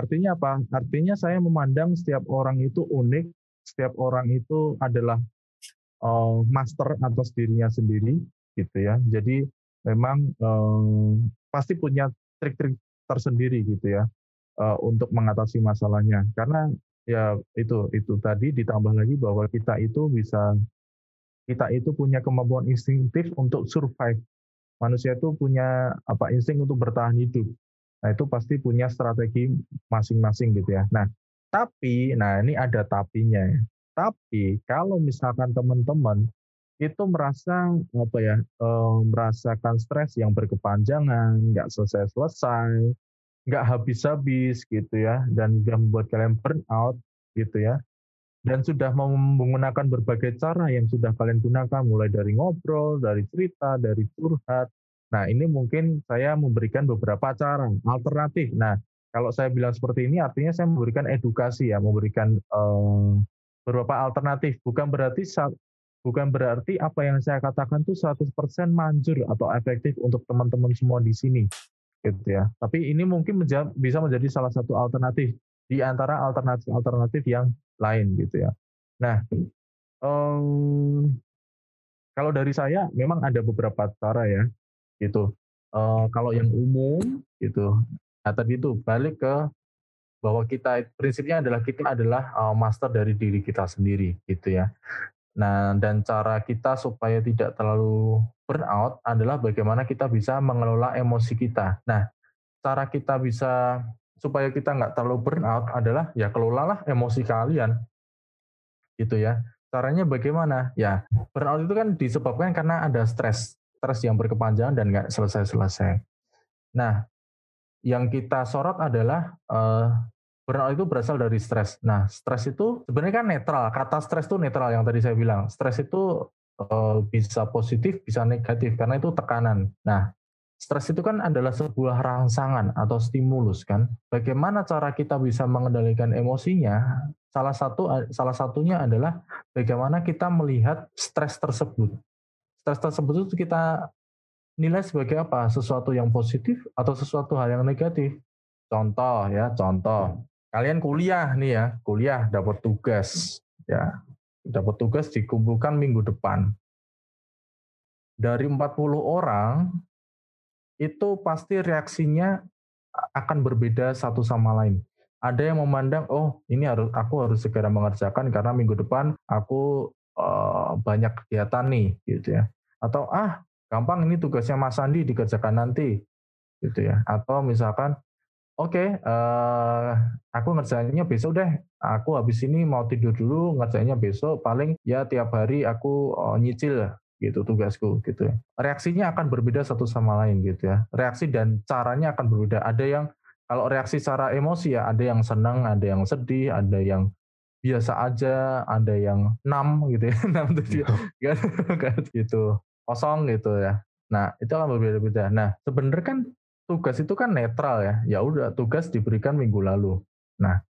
artinya apa? Artinya saya memandang setiap orang itu unik, setiap orang itu adalah uh, master atas dirinya sendiri, gitu ya. Jadi memang uh, pasti punya trik-trik tersendiri gitu ya. uh, untuk mengatasi masalahnya. Karena ya itu itu tadi ditambah lagi bahwa kita itu bisa kita itu punya kemampuan instingtif untuk survive. Manusia itu punya apa insting untuk bertahan hidup. Nah, itu pasti punya strategi masing-masing gitu ya. Nah, tapi nah ini ada tapinya ya. Tapi kalau misalkan teman-teman itu merasa apa ya e, merasakan stres yang berkepanjangan, nggak selesai-selesai, nggak habis-habis gitu ya, dan sudah membuat kalian burn out gitu ya, dan sudah menggunakan berbagai cara yang sudah kalian gunakan, mulai dari ngobrol, dari cerita, dari curhat. Nah ini mungkin saya memberikan beberapa cara alternatif. Nah kalau saya bilang seperti ini artinya saya memberikan edukasi ya, memberikan uh, beberapa alternatif. Bukan berarti bukan berarti apa yang saya katakan itu 100% manjur atau efektif untuk teman-teman semua di sini gitu ya. Tapi ini mungkin menja bisa menjadi salah satu alternatif di antara alternatif-alternatif yang lain gitu ya. Nah, um, kalau dari saya memang ada beberapa cara ya gitu. Uh, kalau yang umum gitu Nah tadi itu balik ke bahwa kita prinsipnya adalah kita adalah uh, master dari diri kita sendiri gitu ya. Nah dan cara kita supaya tidak terlalu burnout adalah bagaimana kita bisa mengelola emosi kita. Nah cara kita bisa supaya kita nggak terlalu burnout adalah ya kelolalah emosi kalian gitu ya. Caranya bagaimana? Ya burnout itu kan disebabkan karena ada stres, stres yang berkepanjangan dan nggak selesai-selesai. Nah yang kita sorot adalah uh, burnout itu berasal dari stres. Nah, stres itu sebenarnya kan netral. Kata stres itu netral yang tadi saya bilang. Stres itu uh, bisa positif, bisa negatif karena itu tekanan. Nah, stres itu kan adalah sebuah rangsangan atau stimulus kan. Bagaimana cara kita bisa mengendalikan emosinya? Salah satu salah satunya adalah bagaimana kita melihat stres tersebut. Stres tersebut itu kita nilai sebagai apa? Sesuatu yang positif atau sesuatu hal yang negatif? Contoh ya, contoh. Kalian kuliah nih ya, kuliah dapat tugas ya. Dapat tugas dikumpulkan minggu depan. Dari 40 orang itu pasti reaksinya akan berbeda satu sama lain. Ada yang memandang, oh ini harus aku harus segera mengerjakan karena minggu depan aku uh, banyak kegiatan nih, gitu ya. Atau ah gampang ini tugasnya Mas Andi dikerjakan nanti gitu ya. Atau misalkan oke okay, uh, eh, aku ngerjainnya besok deh. Aku habis ini mau tidur dulu ngerjainnya besok. Paling ya tiap hari aku uh, nyicil gitu tugasku gitu ya. Reaksinya akan berbeda satu sama lain gitu ya. Reaksi dan caranya akan berbeda. Ada yang kalau reaksi secara emosi ya ada yang senang ada yang sedih ada yang biasa aja ada yang enam gitu ya enam tujuh iya. kan gitu kosong gitu ya. Nah, itu kan berbeda-beda. Nah, sebenarnya kan tugas itu kan netral ya. Ya udah tugas diberikan minggu lalu. Nah,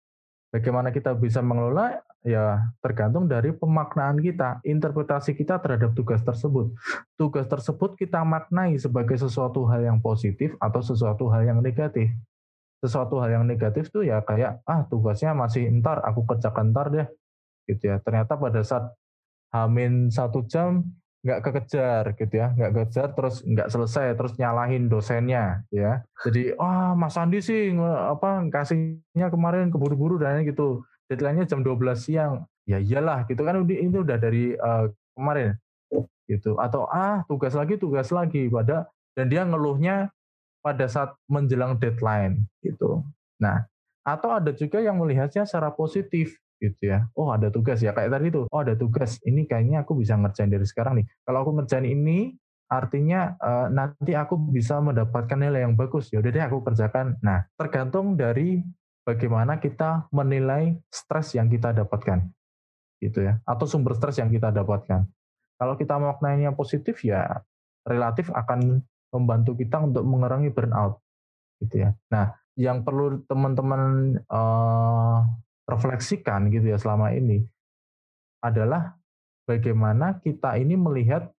bagaimana kita bisa mengelola ya tergantung dari pemaknaan kita, interpretasi kita terhadap tugas tersebut. Tugas tersebut kita maknai sebagai sesuatu hal yang positif atau sesuatu hal yang negatif. Sesuatu hal yang negatif tuh ya kayak ah tugasnya masih entar aku kerjakan entar deh. Gitu ya. Ternyata pada saat hamin satu jam nggak kekejar gitu ya nggak kekejar terus nggak selesai terus nyalahin dosennya ya. Jadi wah oh, Mas Andi sih apa kasihnya kemarin keburu-buru dan gitu. Deadline-nya jam 12 siang. Ya iyalah gitu kan ini udah dari uh, kemarin gitu. Atau ah tugas lagi tugas lagi pada dan dia ngeluhnya pada saat menjelang deadline gitu nah atau ada juga yang melihatnya secara positif gitu ya. Oh ada tugas ya kayak tadi tuh. Oh ada tugas. Ini kayaknya aku bisa ngerjain dari sekarang nih. Kalau aku ngerjain ini artinya uh, nanti aku bisa mendapatkan nilai yang bagus. Ya udah deh aku kerjakan. Nah tergantung dari bagaimana kita menilai stres yang kita dapatkan, gitu ya. Atau sumber stres yang kita dapatkan. Kalau kita maknanya positif ya relatif akan membantu kita untuk mengurangi burnout, gitu ya. Nah yang perlu teman-teman uh, refleksikan gitu ya selama ini adalah bagaimana kita ini melihat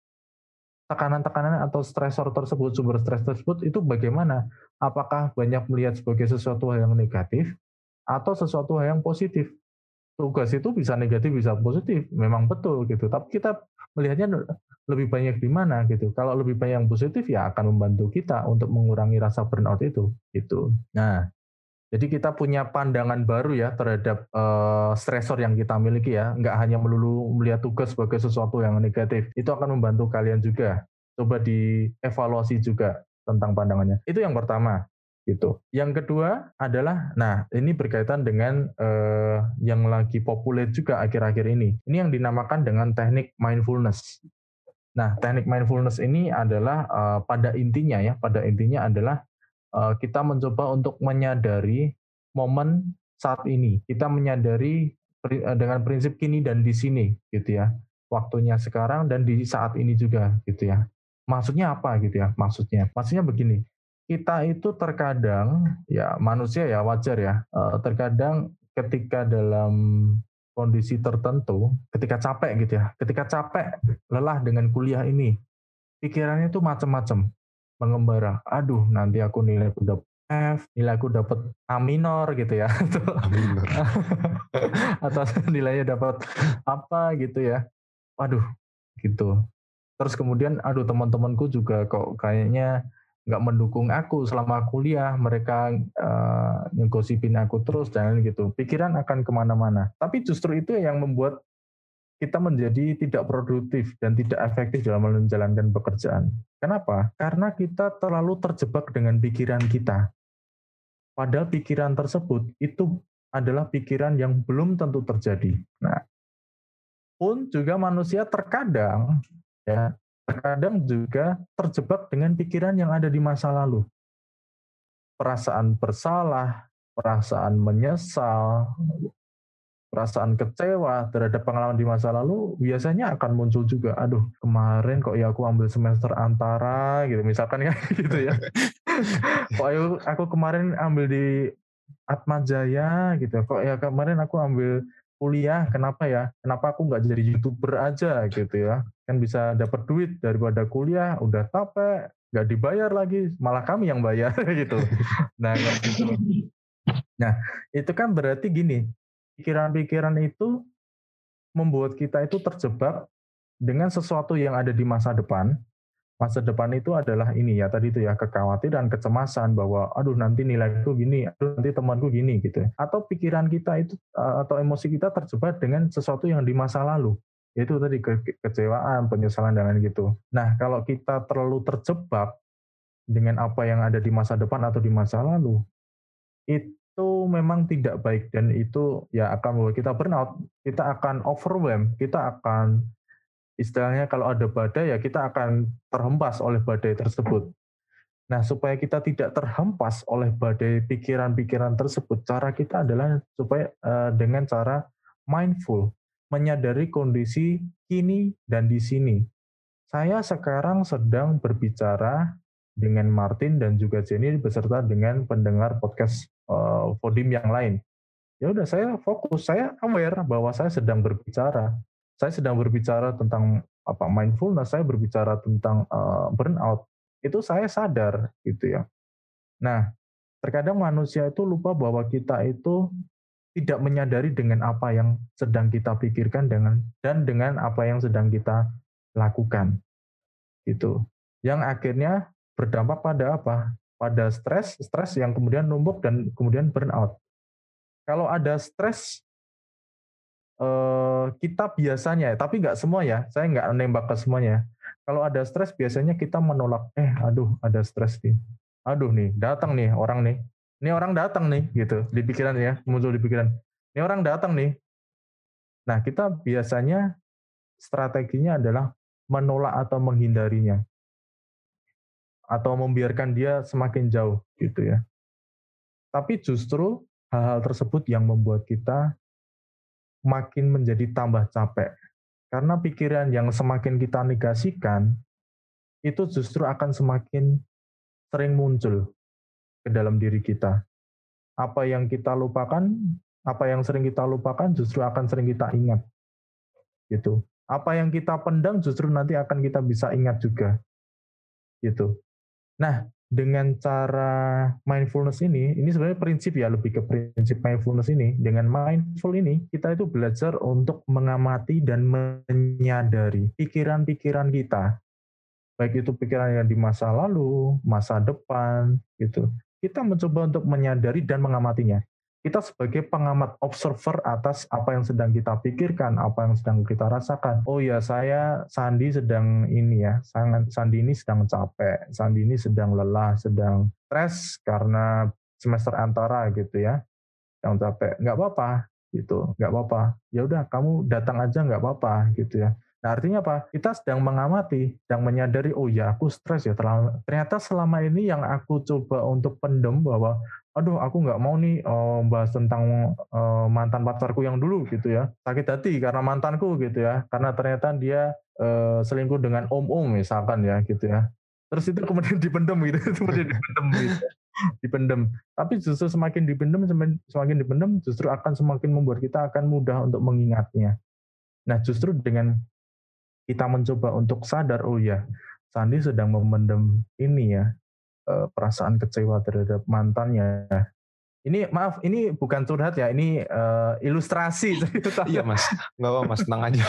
tekanan-tekanan atau stresor tersebut, sumber stres tersebut itu bagaimana? Apakah banyak melihat sebagai sesuatu yang negatif atau sesuatu yang positif? Tugas itu bisa negatif, bisa positif, memang betul gitu. Tapi kita melihatnya lebih banyak di mana gitu. Kalau lebih banyak yang positif ya akan membantu kita untuk mengurangi rasa burnout itu gitu. Nah, Jadi kita punya pandangan baru ya terhadap uh, stresor yang kita miliki ya, nggak hanya melulu melihat tugas sebagai sesuatu yang negatif. Itu akan membantu kalian juga. Coba dievaluasi juga tentang pandangannya. Itu yang pertama gitu. Yang kedua adalah, nah ini berkaitan dengan uh, yang lagi populer juga akhir-akhir ini. Ini yang dinamakan dengan teknik mindfulness. Nah, teknik mindfulness ini adalah uh, pada intinya ya, pada intinya adalah Eh, kita mencoba untuk menyadari momen saat ini. Kita menyadari eh, dengan prinsip kini dan di sini gitu ya. Waktunya sekarang dan di saat ini juga gitu ya. Maksudnya apa gitu ya? Maksudnya, maksudnya begini. Kita itu terkadang ya manusia ya wajar ya. Eh, terkadang ketika dalam kondisi tertentu, ketika capek gitu ya, ketika capek, lelah dengan kuliah ini, pikirannya itu macam-macam mengembara. Aduh, nanti aku nilai udah F, nilai aku dapat A minor gitu ya. A minor. Atau nilainya dapat apa gitu ya. Waduh, gitu. Terus kemudian, aduh teman-temanku juga kok kayaknya nggak mendukung aku selama kuliah, mereka uh, ngegosipin aku terus dan gitu. Pikiran akan ke mana-mana. Tapi justru itu yang membuat kita menjadi tidak produktif dan tidak efektif dalam menjalankan pekerjaan. Kenapa? Karena kita terlalu terjebak dengan pikiran kita. Padahal pikiran tersebut itu adalah pikiran yang belum tentu terjadi. Nah, pun juga manusia terkadang ya, terkadang juga terjebak dengan pikiran yang ada di masa lalu. Perasaan bersalah, perasaan menyesal, perasaan kecewa terhadap pengalaman di masa lalu biasanya akan muncul juga aduh kemarin kok ya aku ambil semester antara gitu misalkan ya gitu ya kok ya aku kemarin ambil di Atma Jaya gitu kok ya kemarin aku ambil kuliah kenapa ya? Kenapa aku nggak jadi youtuber aja gitu ya? Kan bisa dapat duit daripada kuliah udah capek nggak dibayar lagi malah kami yang bayar gitu. Nah gitu. Nah itu kan berarti gini pikiran-pikiran itu membuat kita itu terjebak dengan sesuatu yang ada di masa depan. Masa depan itu adalah ini ya tadi itu ya kekhawatiran, kecemasan bahwa aduh nanti nilaiku gini, aduh nanti temanku gini gitu. Atau pikiran kita itu eh, atau emosi kita terjebak dengan sesuatu yang di masa lalu. Itu tadi ke kecewaan, penyesalan dan lain gitu. Nah, kalau kita terlalu terjebak dengan apa yang ada di masa depan atau di masa lalu, itu memang tidak baik dan itu ya akan membuat kita burnout, kita akan overwhelm, kita akan istilahnya kalau ada badai ya kita akan terhempas oleh badai tersebut. Nah, supaya kita tidak terhempas oleh badai pikiran-pikiran tersebut, cara kita adalah supaya uh, dengan cara mindful, menyadari kondisi kini dan di sini. Saya sekarang sedang berbicara dengan Martin dan juga Jenny beserta dengan pendengar podcast uh, yang lain. Ya udah saya fokus, saya aware bahwa saya sedang berbicara. Saya sedang berbicara tentang apa mindfulness, saya berbicara tentang uh, burnout. Itu saya sadar gitu ya. Nah, terkadang manusia itu lupa bahwa kita itu tidak menyadari dengan apa yang sedang kita pikirkan dengan dan dengan apa yang sedang kita lakukan. Gitu. Yang akhirnya berdampak pada apa? pada stres, stres yang kemudian numpuk dan kemudian burnout. Kalau ada stres, eh, kita biasanya, tapi nggak semua ya, saya nggak nembak ke semuanya. Kalau ada stres, biasanya kita menolak, eh aduh ada stres nih, aduh nih datang nih orang nih, ini orang datang nih gitu di pikiran ya, muncul di pikiran, ini orang datang nih. Nah kita biasanya strateginya adalah menolak atau menghindarinya atau membiarkan dia semakin jauh gitu ya. Tapi justru hal-hal tersebut yang membuat kita makin menjadi tambah capek. Karena pikiran yang semakin kita negasikan itu justru akan semakin sering muncul ke dalam diri kita. Apa yang kita lupakan, apa yang sering kita lupakan justru akan sering kita ingat. Gitu. Apa yang kita pendam justru nanti akan kita bisa ingat juga. Gitu. Nah, dengan cara mindfulness ini, ini sebenarnya prinsip ya, lebih ke prinsip mindfulness ini. Dengan mindful ini, kita itu belajar untuk mengamati dan menyadari pikiran-pikiran kita. Baik itu pikiran yang di masa lalu, masa depan, gitu. kita mencoba untuk menyadari dan mengamatinya kita sebagai pengamat observer atas apa yang sedang kita pikirkan, apa yang sedang kita rasakan. Oh ya, saya Sandi sedang ini ya, Sandi ini sedang capek, Sandi ini sedang lelah, sedang stres karena semester antara gitu ya, sedang capek. Nggak apa-apa gitu, nggak apa-apa. Ya udah, kamu datang aja nggak apa-apa gitu ya. Nah, artinya apa? Kita sedang mengamati, sedang menyadari, oh ya aku stres ya. Ternyata selama ini yang aku coba untuk pendem bahwa aduh aku nggak mau nih uh, bahas tentang uh, mantan pacarku yang dulu gitu ya. Sakit hati karena mantanku gitu ya. Karena ternyata dia uh, selingkuh dengan om-om misalkan ya gitu ya. Terus itu kemudian dipendem gitu kemudian dipendem gitu dipendem. Tapi justru semakin dipendem semakin dipendem justru akan semakin membuat kita akan mudah untuk mengingatnya. Nah justru dengan kita mencoba untuk sadar oh ya Sandi sedang memendem ini ya uh, perasaan kecewa terhadap mantannya. Ini maaf, ini bukan curhat ya, ini uh, ilustrasi. iya mas, nggak apa mas, tenang aja.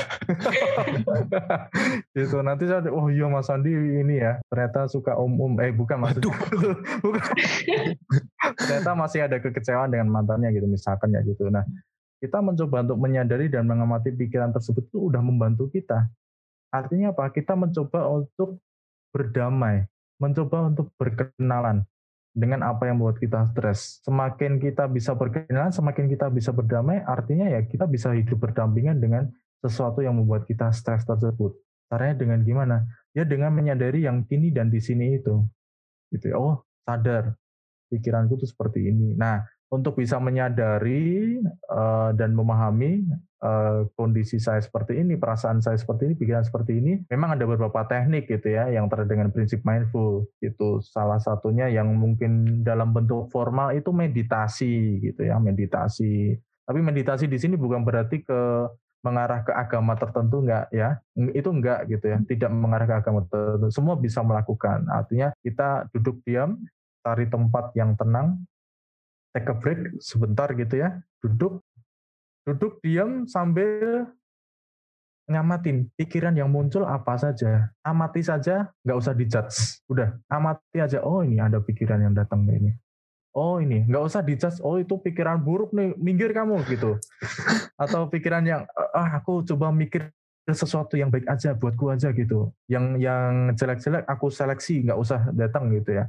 gitu nanti saya, oh iya mas Andi ini ya, ternyata suka om-om, eh bukan mas, bukan. ternyata masih ada kekecewaan dengan mantannya gitu, misalkan ya gitu. Nah, kita mencoba untuk menyadari dan mengamati pikiran tersebut itu udah membantu kita. Artinya apa? Kita mencoba untuk berdamai mencoba untuk berkenalan dengan apa yang membuat kita stres. Semakin kita bisa berkenalan, semakin kita bisa berdamai, artinya ya kita bisa hidup berdampingan dengan sesuatu yang membuat kita stres tersebut. Caranya dengan gimana? Ya dengan menyadari yang kini dan di sini itu. Gitu ya. Oh, sadar pikiranku itu seperti ini. Nah, untuk bisa menyadari uh, dan memahami uh, kondisi saya seperti ini, perasaan saya seperti ini, pikiran seperti ini, memang ada beberapa teknik gitu ya yang terkait dengan prinsip mindful gitu. Salah satunya yang mungkin dalam bentuk formal itu meditasi gitu ya, meditasi. Tapi meditasi di sini bukan berarti ke mengarah ke agama tertentu enggak ya itu enggak gitu ya tidak mengarah ke agama tertentu semua bisa melakukan artinya kita duduk diam cari tempat yang tenang take a break sebentar gitu ya, duduk, duduk diam sambil ngamatin pikiran yang muncul apa saja, amati saja, nggak usah dijudge, udah amati aja. Oh ini ada pikiran yang datang ini. Oh ini nggak usah dijudge. Oh itu pikiran buruk nih, minggir kamu gitu. Atau pikiran yang ah aku coba mikir sesuatu yang baik aja buatku aja gitu. Yang yang jelek-jelek aku seleksi, nggak usah datang gitu ya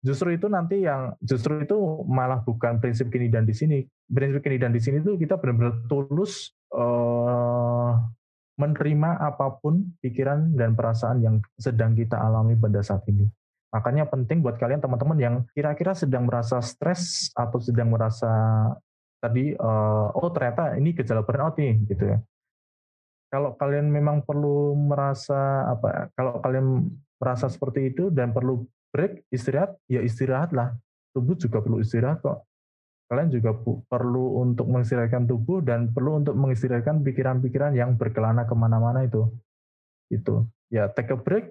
justru itu nanti yang justru itu malah bukan prinsip kini dan di sini. Prinsip kini dan di sini itu kita benar-benar tulus uh, menerima apa pun pikiran dan perasaan yang sedang kita alami pada saat ini. Makanya penting buat kalian teman-teman yang kira-kira sedang merasa stres atau sedang merasa tadi uh, oh ternyata ini gejala burnout nih gitu ya. Kalau kalian memang perlu merasa apa kalau kalian merasa seperti itu dan perlu break, istirahat, ya istirahatlah. Tubuh juga perlu istirahat kok. Kalian juga perlu untuk mengistirahatkan tubuh dan perlu untuk mengistirahatkan pikiran-pikiran yang berkelana ke mana-mana itu. Itu. Ya take a break,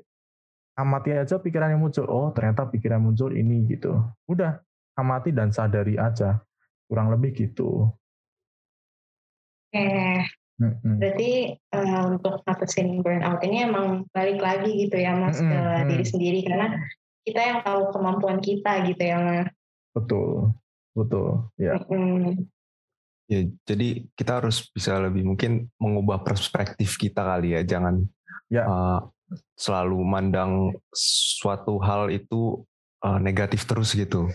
amati aja pikiran yang muncul. Oh ternyata pikiran muncul ini gitu. Udah, amati dan sadari aja. Kurang lebih gitu. Oke, Berarti uh, untuk ngatasin burnout ini emang balik lagi gitu ya mas mm-hmm. ke diri sendiri karena kita yang tahu kemampuan kita gitu ya mas. Betul betul ya. Mm. ya jadi kita harus bisa lebih mungkin mengubah perspektif kita kali ya jangan ya. Uh, selalu mandang suatu hal itu uh, negatif terus gitu.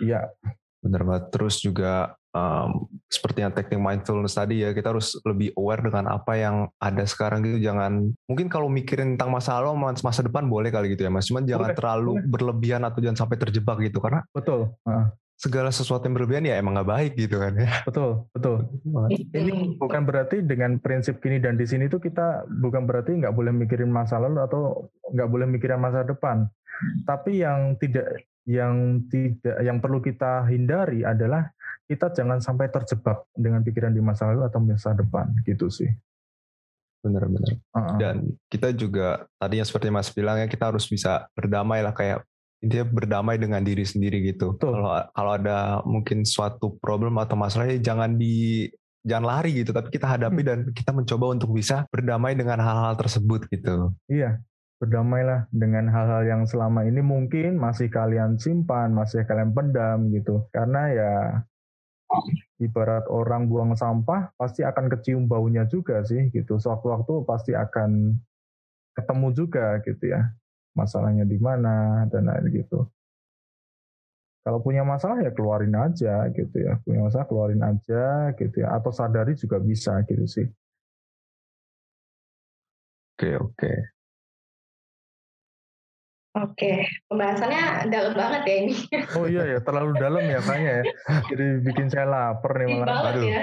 Iya. Benar banget. Terus juga um, seperti yang teknik mindfulness tadi ya kita harus lebih aware dengan apa yang ada sekarang gitu. Jangan mungkin kalau mikirin tentang masa lalu masa depan boleh kali gitu ya mas. Cuman jangan boleh, terlalu boleh. berlebihan atau jangan sampai terjebak gitu karena betul uh. segala sesuatu yang berlebihan ya emang nggak baik gitu kan ya. Betul betul. Ini bukan berarti dengan prinsip kini dan di sini tuh kita bukan berarti nggak boleh mikirin masa lalu atau nggak boleh mikirin masa depan. Tapi yang tidak yang tidak yang perlu kita hindari adalah kita jangan sampai terjebak dengan pikiran di masa lalu atau masa depan gitu sih. Benar-benar. Uh-uh. Dan kita juga tadinya seperti Mas bilang ya kita harus bisa berdamai lah kayak intinya berdamai dengan diri sendiri gitu. Kalau kalau ada mungkin suatu problem atau masalahnya jangan di jangan lari gitu tapi kita hadapi hmm. dan kita mencoba untuk bisa berdamai dengan hal-hal tersebut gitu. Iya. berdamailah dengan hal-hal yang selama ini mungkin masih kalian simpan, masih kalian pendam gitu. Karena ya ibarat orang buang sampah pasti akan kecium baunya juga sih gitu. Sewaktu-waktu pasti akan ketemu juga gitu ya. Masalahnya di mana dan lain gitu. Kalau punya masalah ya keluarin aja gitu ya. Punya masalah keluarin aja gitu ya. Atau sadari juga bisa gitu sih. Oke, oke. Oke, pembahasannya dalam banget ya ini. Oh iya ya, terlalu dalam ya kayaknya ya. Jadi bikin saya lapar nih malah. Aduh. Ya.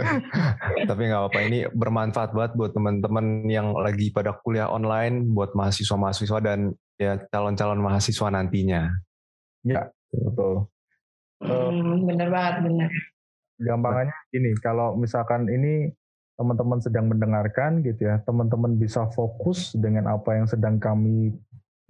Tapi nggak apa-apa, ini bermanfaat banget buat teman-teman yang lagi pada kuliah online, buat mahasiswa-mahasiswa dan ya calon-calon mahasiswa nantinya. Ya, betul. Hmm, bener banget, bener. Gampangannya ini, kalau misalkan ini teman-teman sedang mendengarkan gitu ya, teman-teman bisa fokus dengan apa yang sedang kami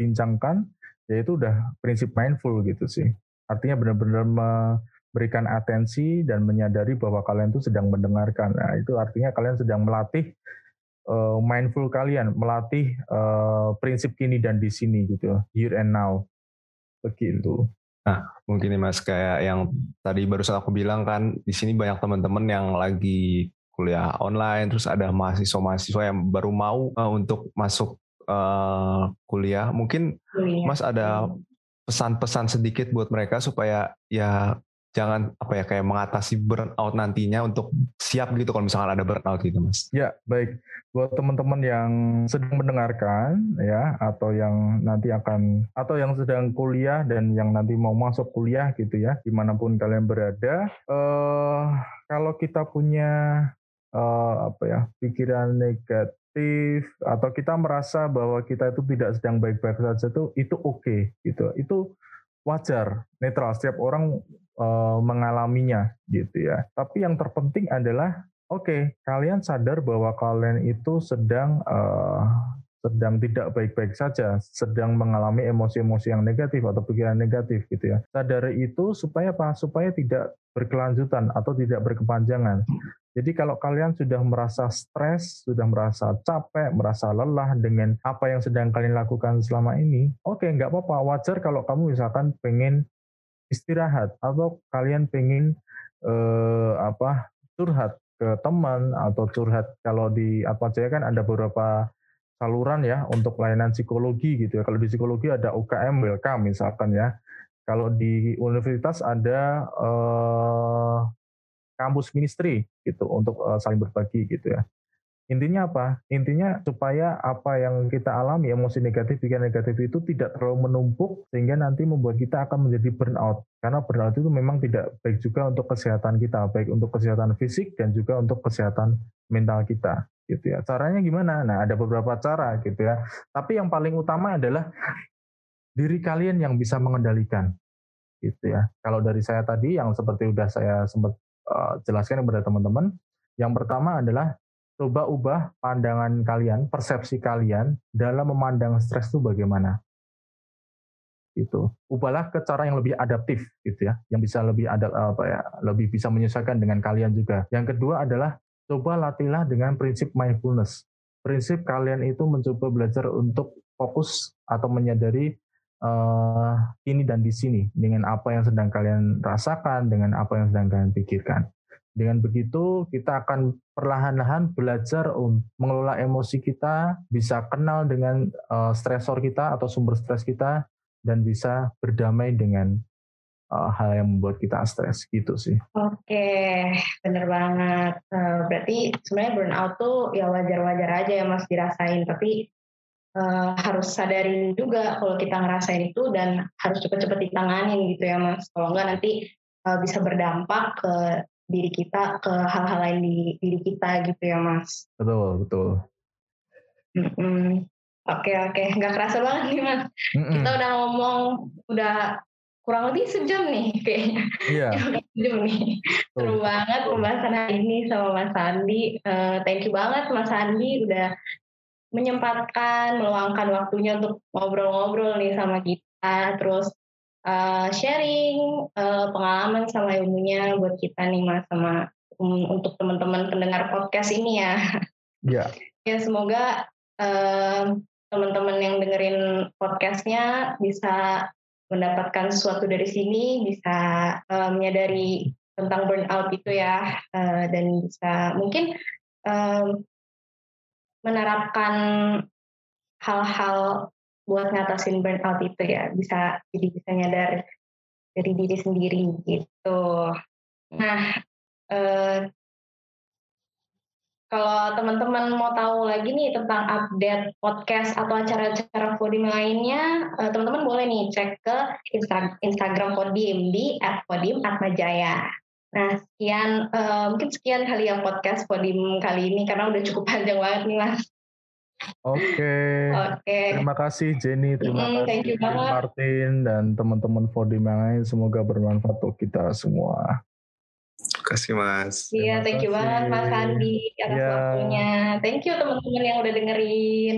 bincangkan, ya itu udah prinsip mindful gitu sih. Artinya benar-benar memberikan atensi dan menyadari bahwa kalian itu sedang mendengarkan. Nah, itu artinya kalian sedang melatih uh, mindful kalian, melatih uh, prinsip kini dan di sini gitu, here and now. Begitu. Nah, mungkin nih Mas kayak yang tadi barusan aku bilang kan di sini banyak teman-teman yang lagi kuliah online terus ada mahasiswa-mahasiswa yang baru mau uh, untuk masuk uh, kuliah. Mungkin kuliah. Mas ada pesan-pesan sedikit buat mereka supaya ya jangan apa ya kayak mengatasi burnout nantinya untuk siap gitu kalau misalkan ada burnout gitu mas. Ya baik buat teman-teman yang sedang mendengarkan ya atau yang nanti akan atau yang sedang kuliah dan yang nanti mau masuk kuliah gitu ya di mana pun kalian berada. Uh, kalau kita punya uh, apa ya pikiran negatif negatif atau kita merasa bahwa kita itu tidak sedang baik-baik saja itu itu oke okay, gitu. Itu wajar, netral setiap orang uh, mengalaminya gitu ya. Tapi yang terpenting adalah oke, okay, kalian sadar bahwa kalian itu sedang uh, sedang tidak baik-baik saja, sedang mengalami emosi-emosi yang negatif atau pikiran negatif gitu ya. Sadari itu supaya apa? Supaya tidak berkelanjutan atau tidak berkepanjangan. Jadi kalau kalian sudah merasa stres, sudah merasa capek, merasa lelah dengan apa yang sedang kalian lakukan selama ini, oke okay, nggak apa-apa, wajar kalau kamu misalkan pengen istirahat atau kalian pengen eh, apa curhat ke teman atau curhat kalau di apa aja kan ada beberapa saluran ya untuk layanan psikologi gitu ya. Kalau di psikologi ada UKM welcome misalkan ya. Kalau di universitas ada eh, kampus ministry gitu untuk uh, saling berbagi gitu ya. Intinya apa? Intinya supaya apa yang kita alami emosi negatif, pikiran negatif itu tidak terlalu menumpuk sehingga nanti membuat kita akan menjadi burnout. Karena burnout itu memang tidak baik juga untuk kesehatan kita, baik untuk kesehatan fisik dan juga untuk kesehatan mental kita gitu ya. Caranya gimana? Nah, ada beberapa cara gitu ya. Tapi yang paling utama adalah diri kalian yang bisa mengendalikan gitu ya. Kalau dari saya tadi yang seperti udah saya sempat jelaskan kepada teman-teman. Yang pertama adalah coba ubah pandangan kalian, persepsi kalian dalam memandang stres itu bagaimana. Itu. Ubahlah ke cara yang lebih adaptif gitu ya, yang bisa lebih ada apa ya, lebih bisa menyesuaikan dengan kalian juga. Yang kedua adalah coba latihlah dengan prinsip mindfulness. Prinsip kalian itu mencoba belajar untuk fokus atau menyadari uh, ini dan di sini dengan apa yang sedang kalian rasakan, dengan apa yang sedang kalian pikirkan. Dengan begitu kita akan perlahan-lahan belajar untuk mengelola emosi kita, bisa kenal dengan uh, stresor kita atau sumber stres kita, dan bisa berdamai dengan uh, hal yang membuat kita stres gitu sih. Oke, bener banget. Berarti sebenarnya burnout tuh ya wajar-wajar aja ya mas dirasain, tapi uh, harus sadarin juga kalau kita ngerasain itu dan harus cepet-cepet ditanganin gitu ya mas. Kalau enggak nanti uh, bisa berdampak ke diri kita, ke hal-hal lain di diri kita gitu ya mas. Betul betul. Oke oke, nggak kerasa banget nih mas. Mm-mm. Kita udah ngomong udah kurang lebih sejam nih kayaknya. Iya. sejam nih. Seru banget pembahasan hari ini sama Mas Andi. Uh, thank you banget Mas Andi udah menyempatkan, meluangkan waktunya untuk ngobrol-ngobrol nih sama kita, terus uh, sharing uh, pengalaman sama ilmunya buat kita nih mas sama um, untuk teman-teman pendengar podcast ini ya. Iya. ya semoga uh, teman-teman yang dengerin podcastnya bisa mendapatkan sesuatu dari sini, bisa uh, menyadari tentang burnout itu ya, uh, dan bisa mungkin uh, menerapkan hal-hal buat ngatasin burnout itu ya, bisa jadi bisa nyadar dari diri sendiri gitu. Nah, uh, kalau teman-teman mau tahu lagi nih tentang update podcast atau acara-acara Podim lainnya, eh, teman-teman boleh nih cek ke Instagram Podim di @podim@atmajaya. Nah, sekian uh, mungkin sekian kali yang podcast Podim kali ini karena udah cukup panjang banget nih Mas. Oke. Okay. Oke. Okay. Terima kasih Jenny, terima mm, kasih Martin dan teman-teman Podim yang lain. Semoga bermanfaat untuk kita semua kasih Mas. Iya, thank you banget Mas Andi atas ya. waktunya. Thank you teman-teman yang udah dengerin.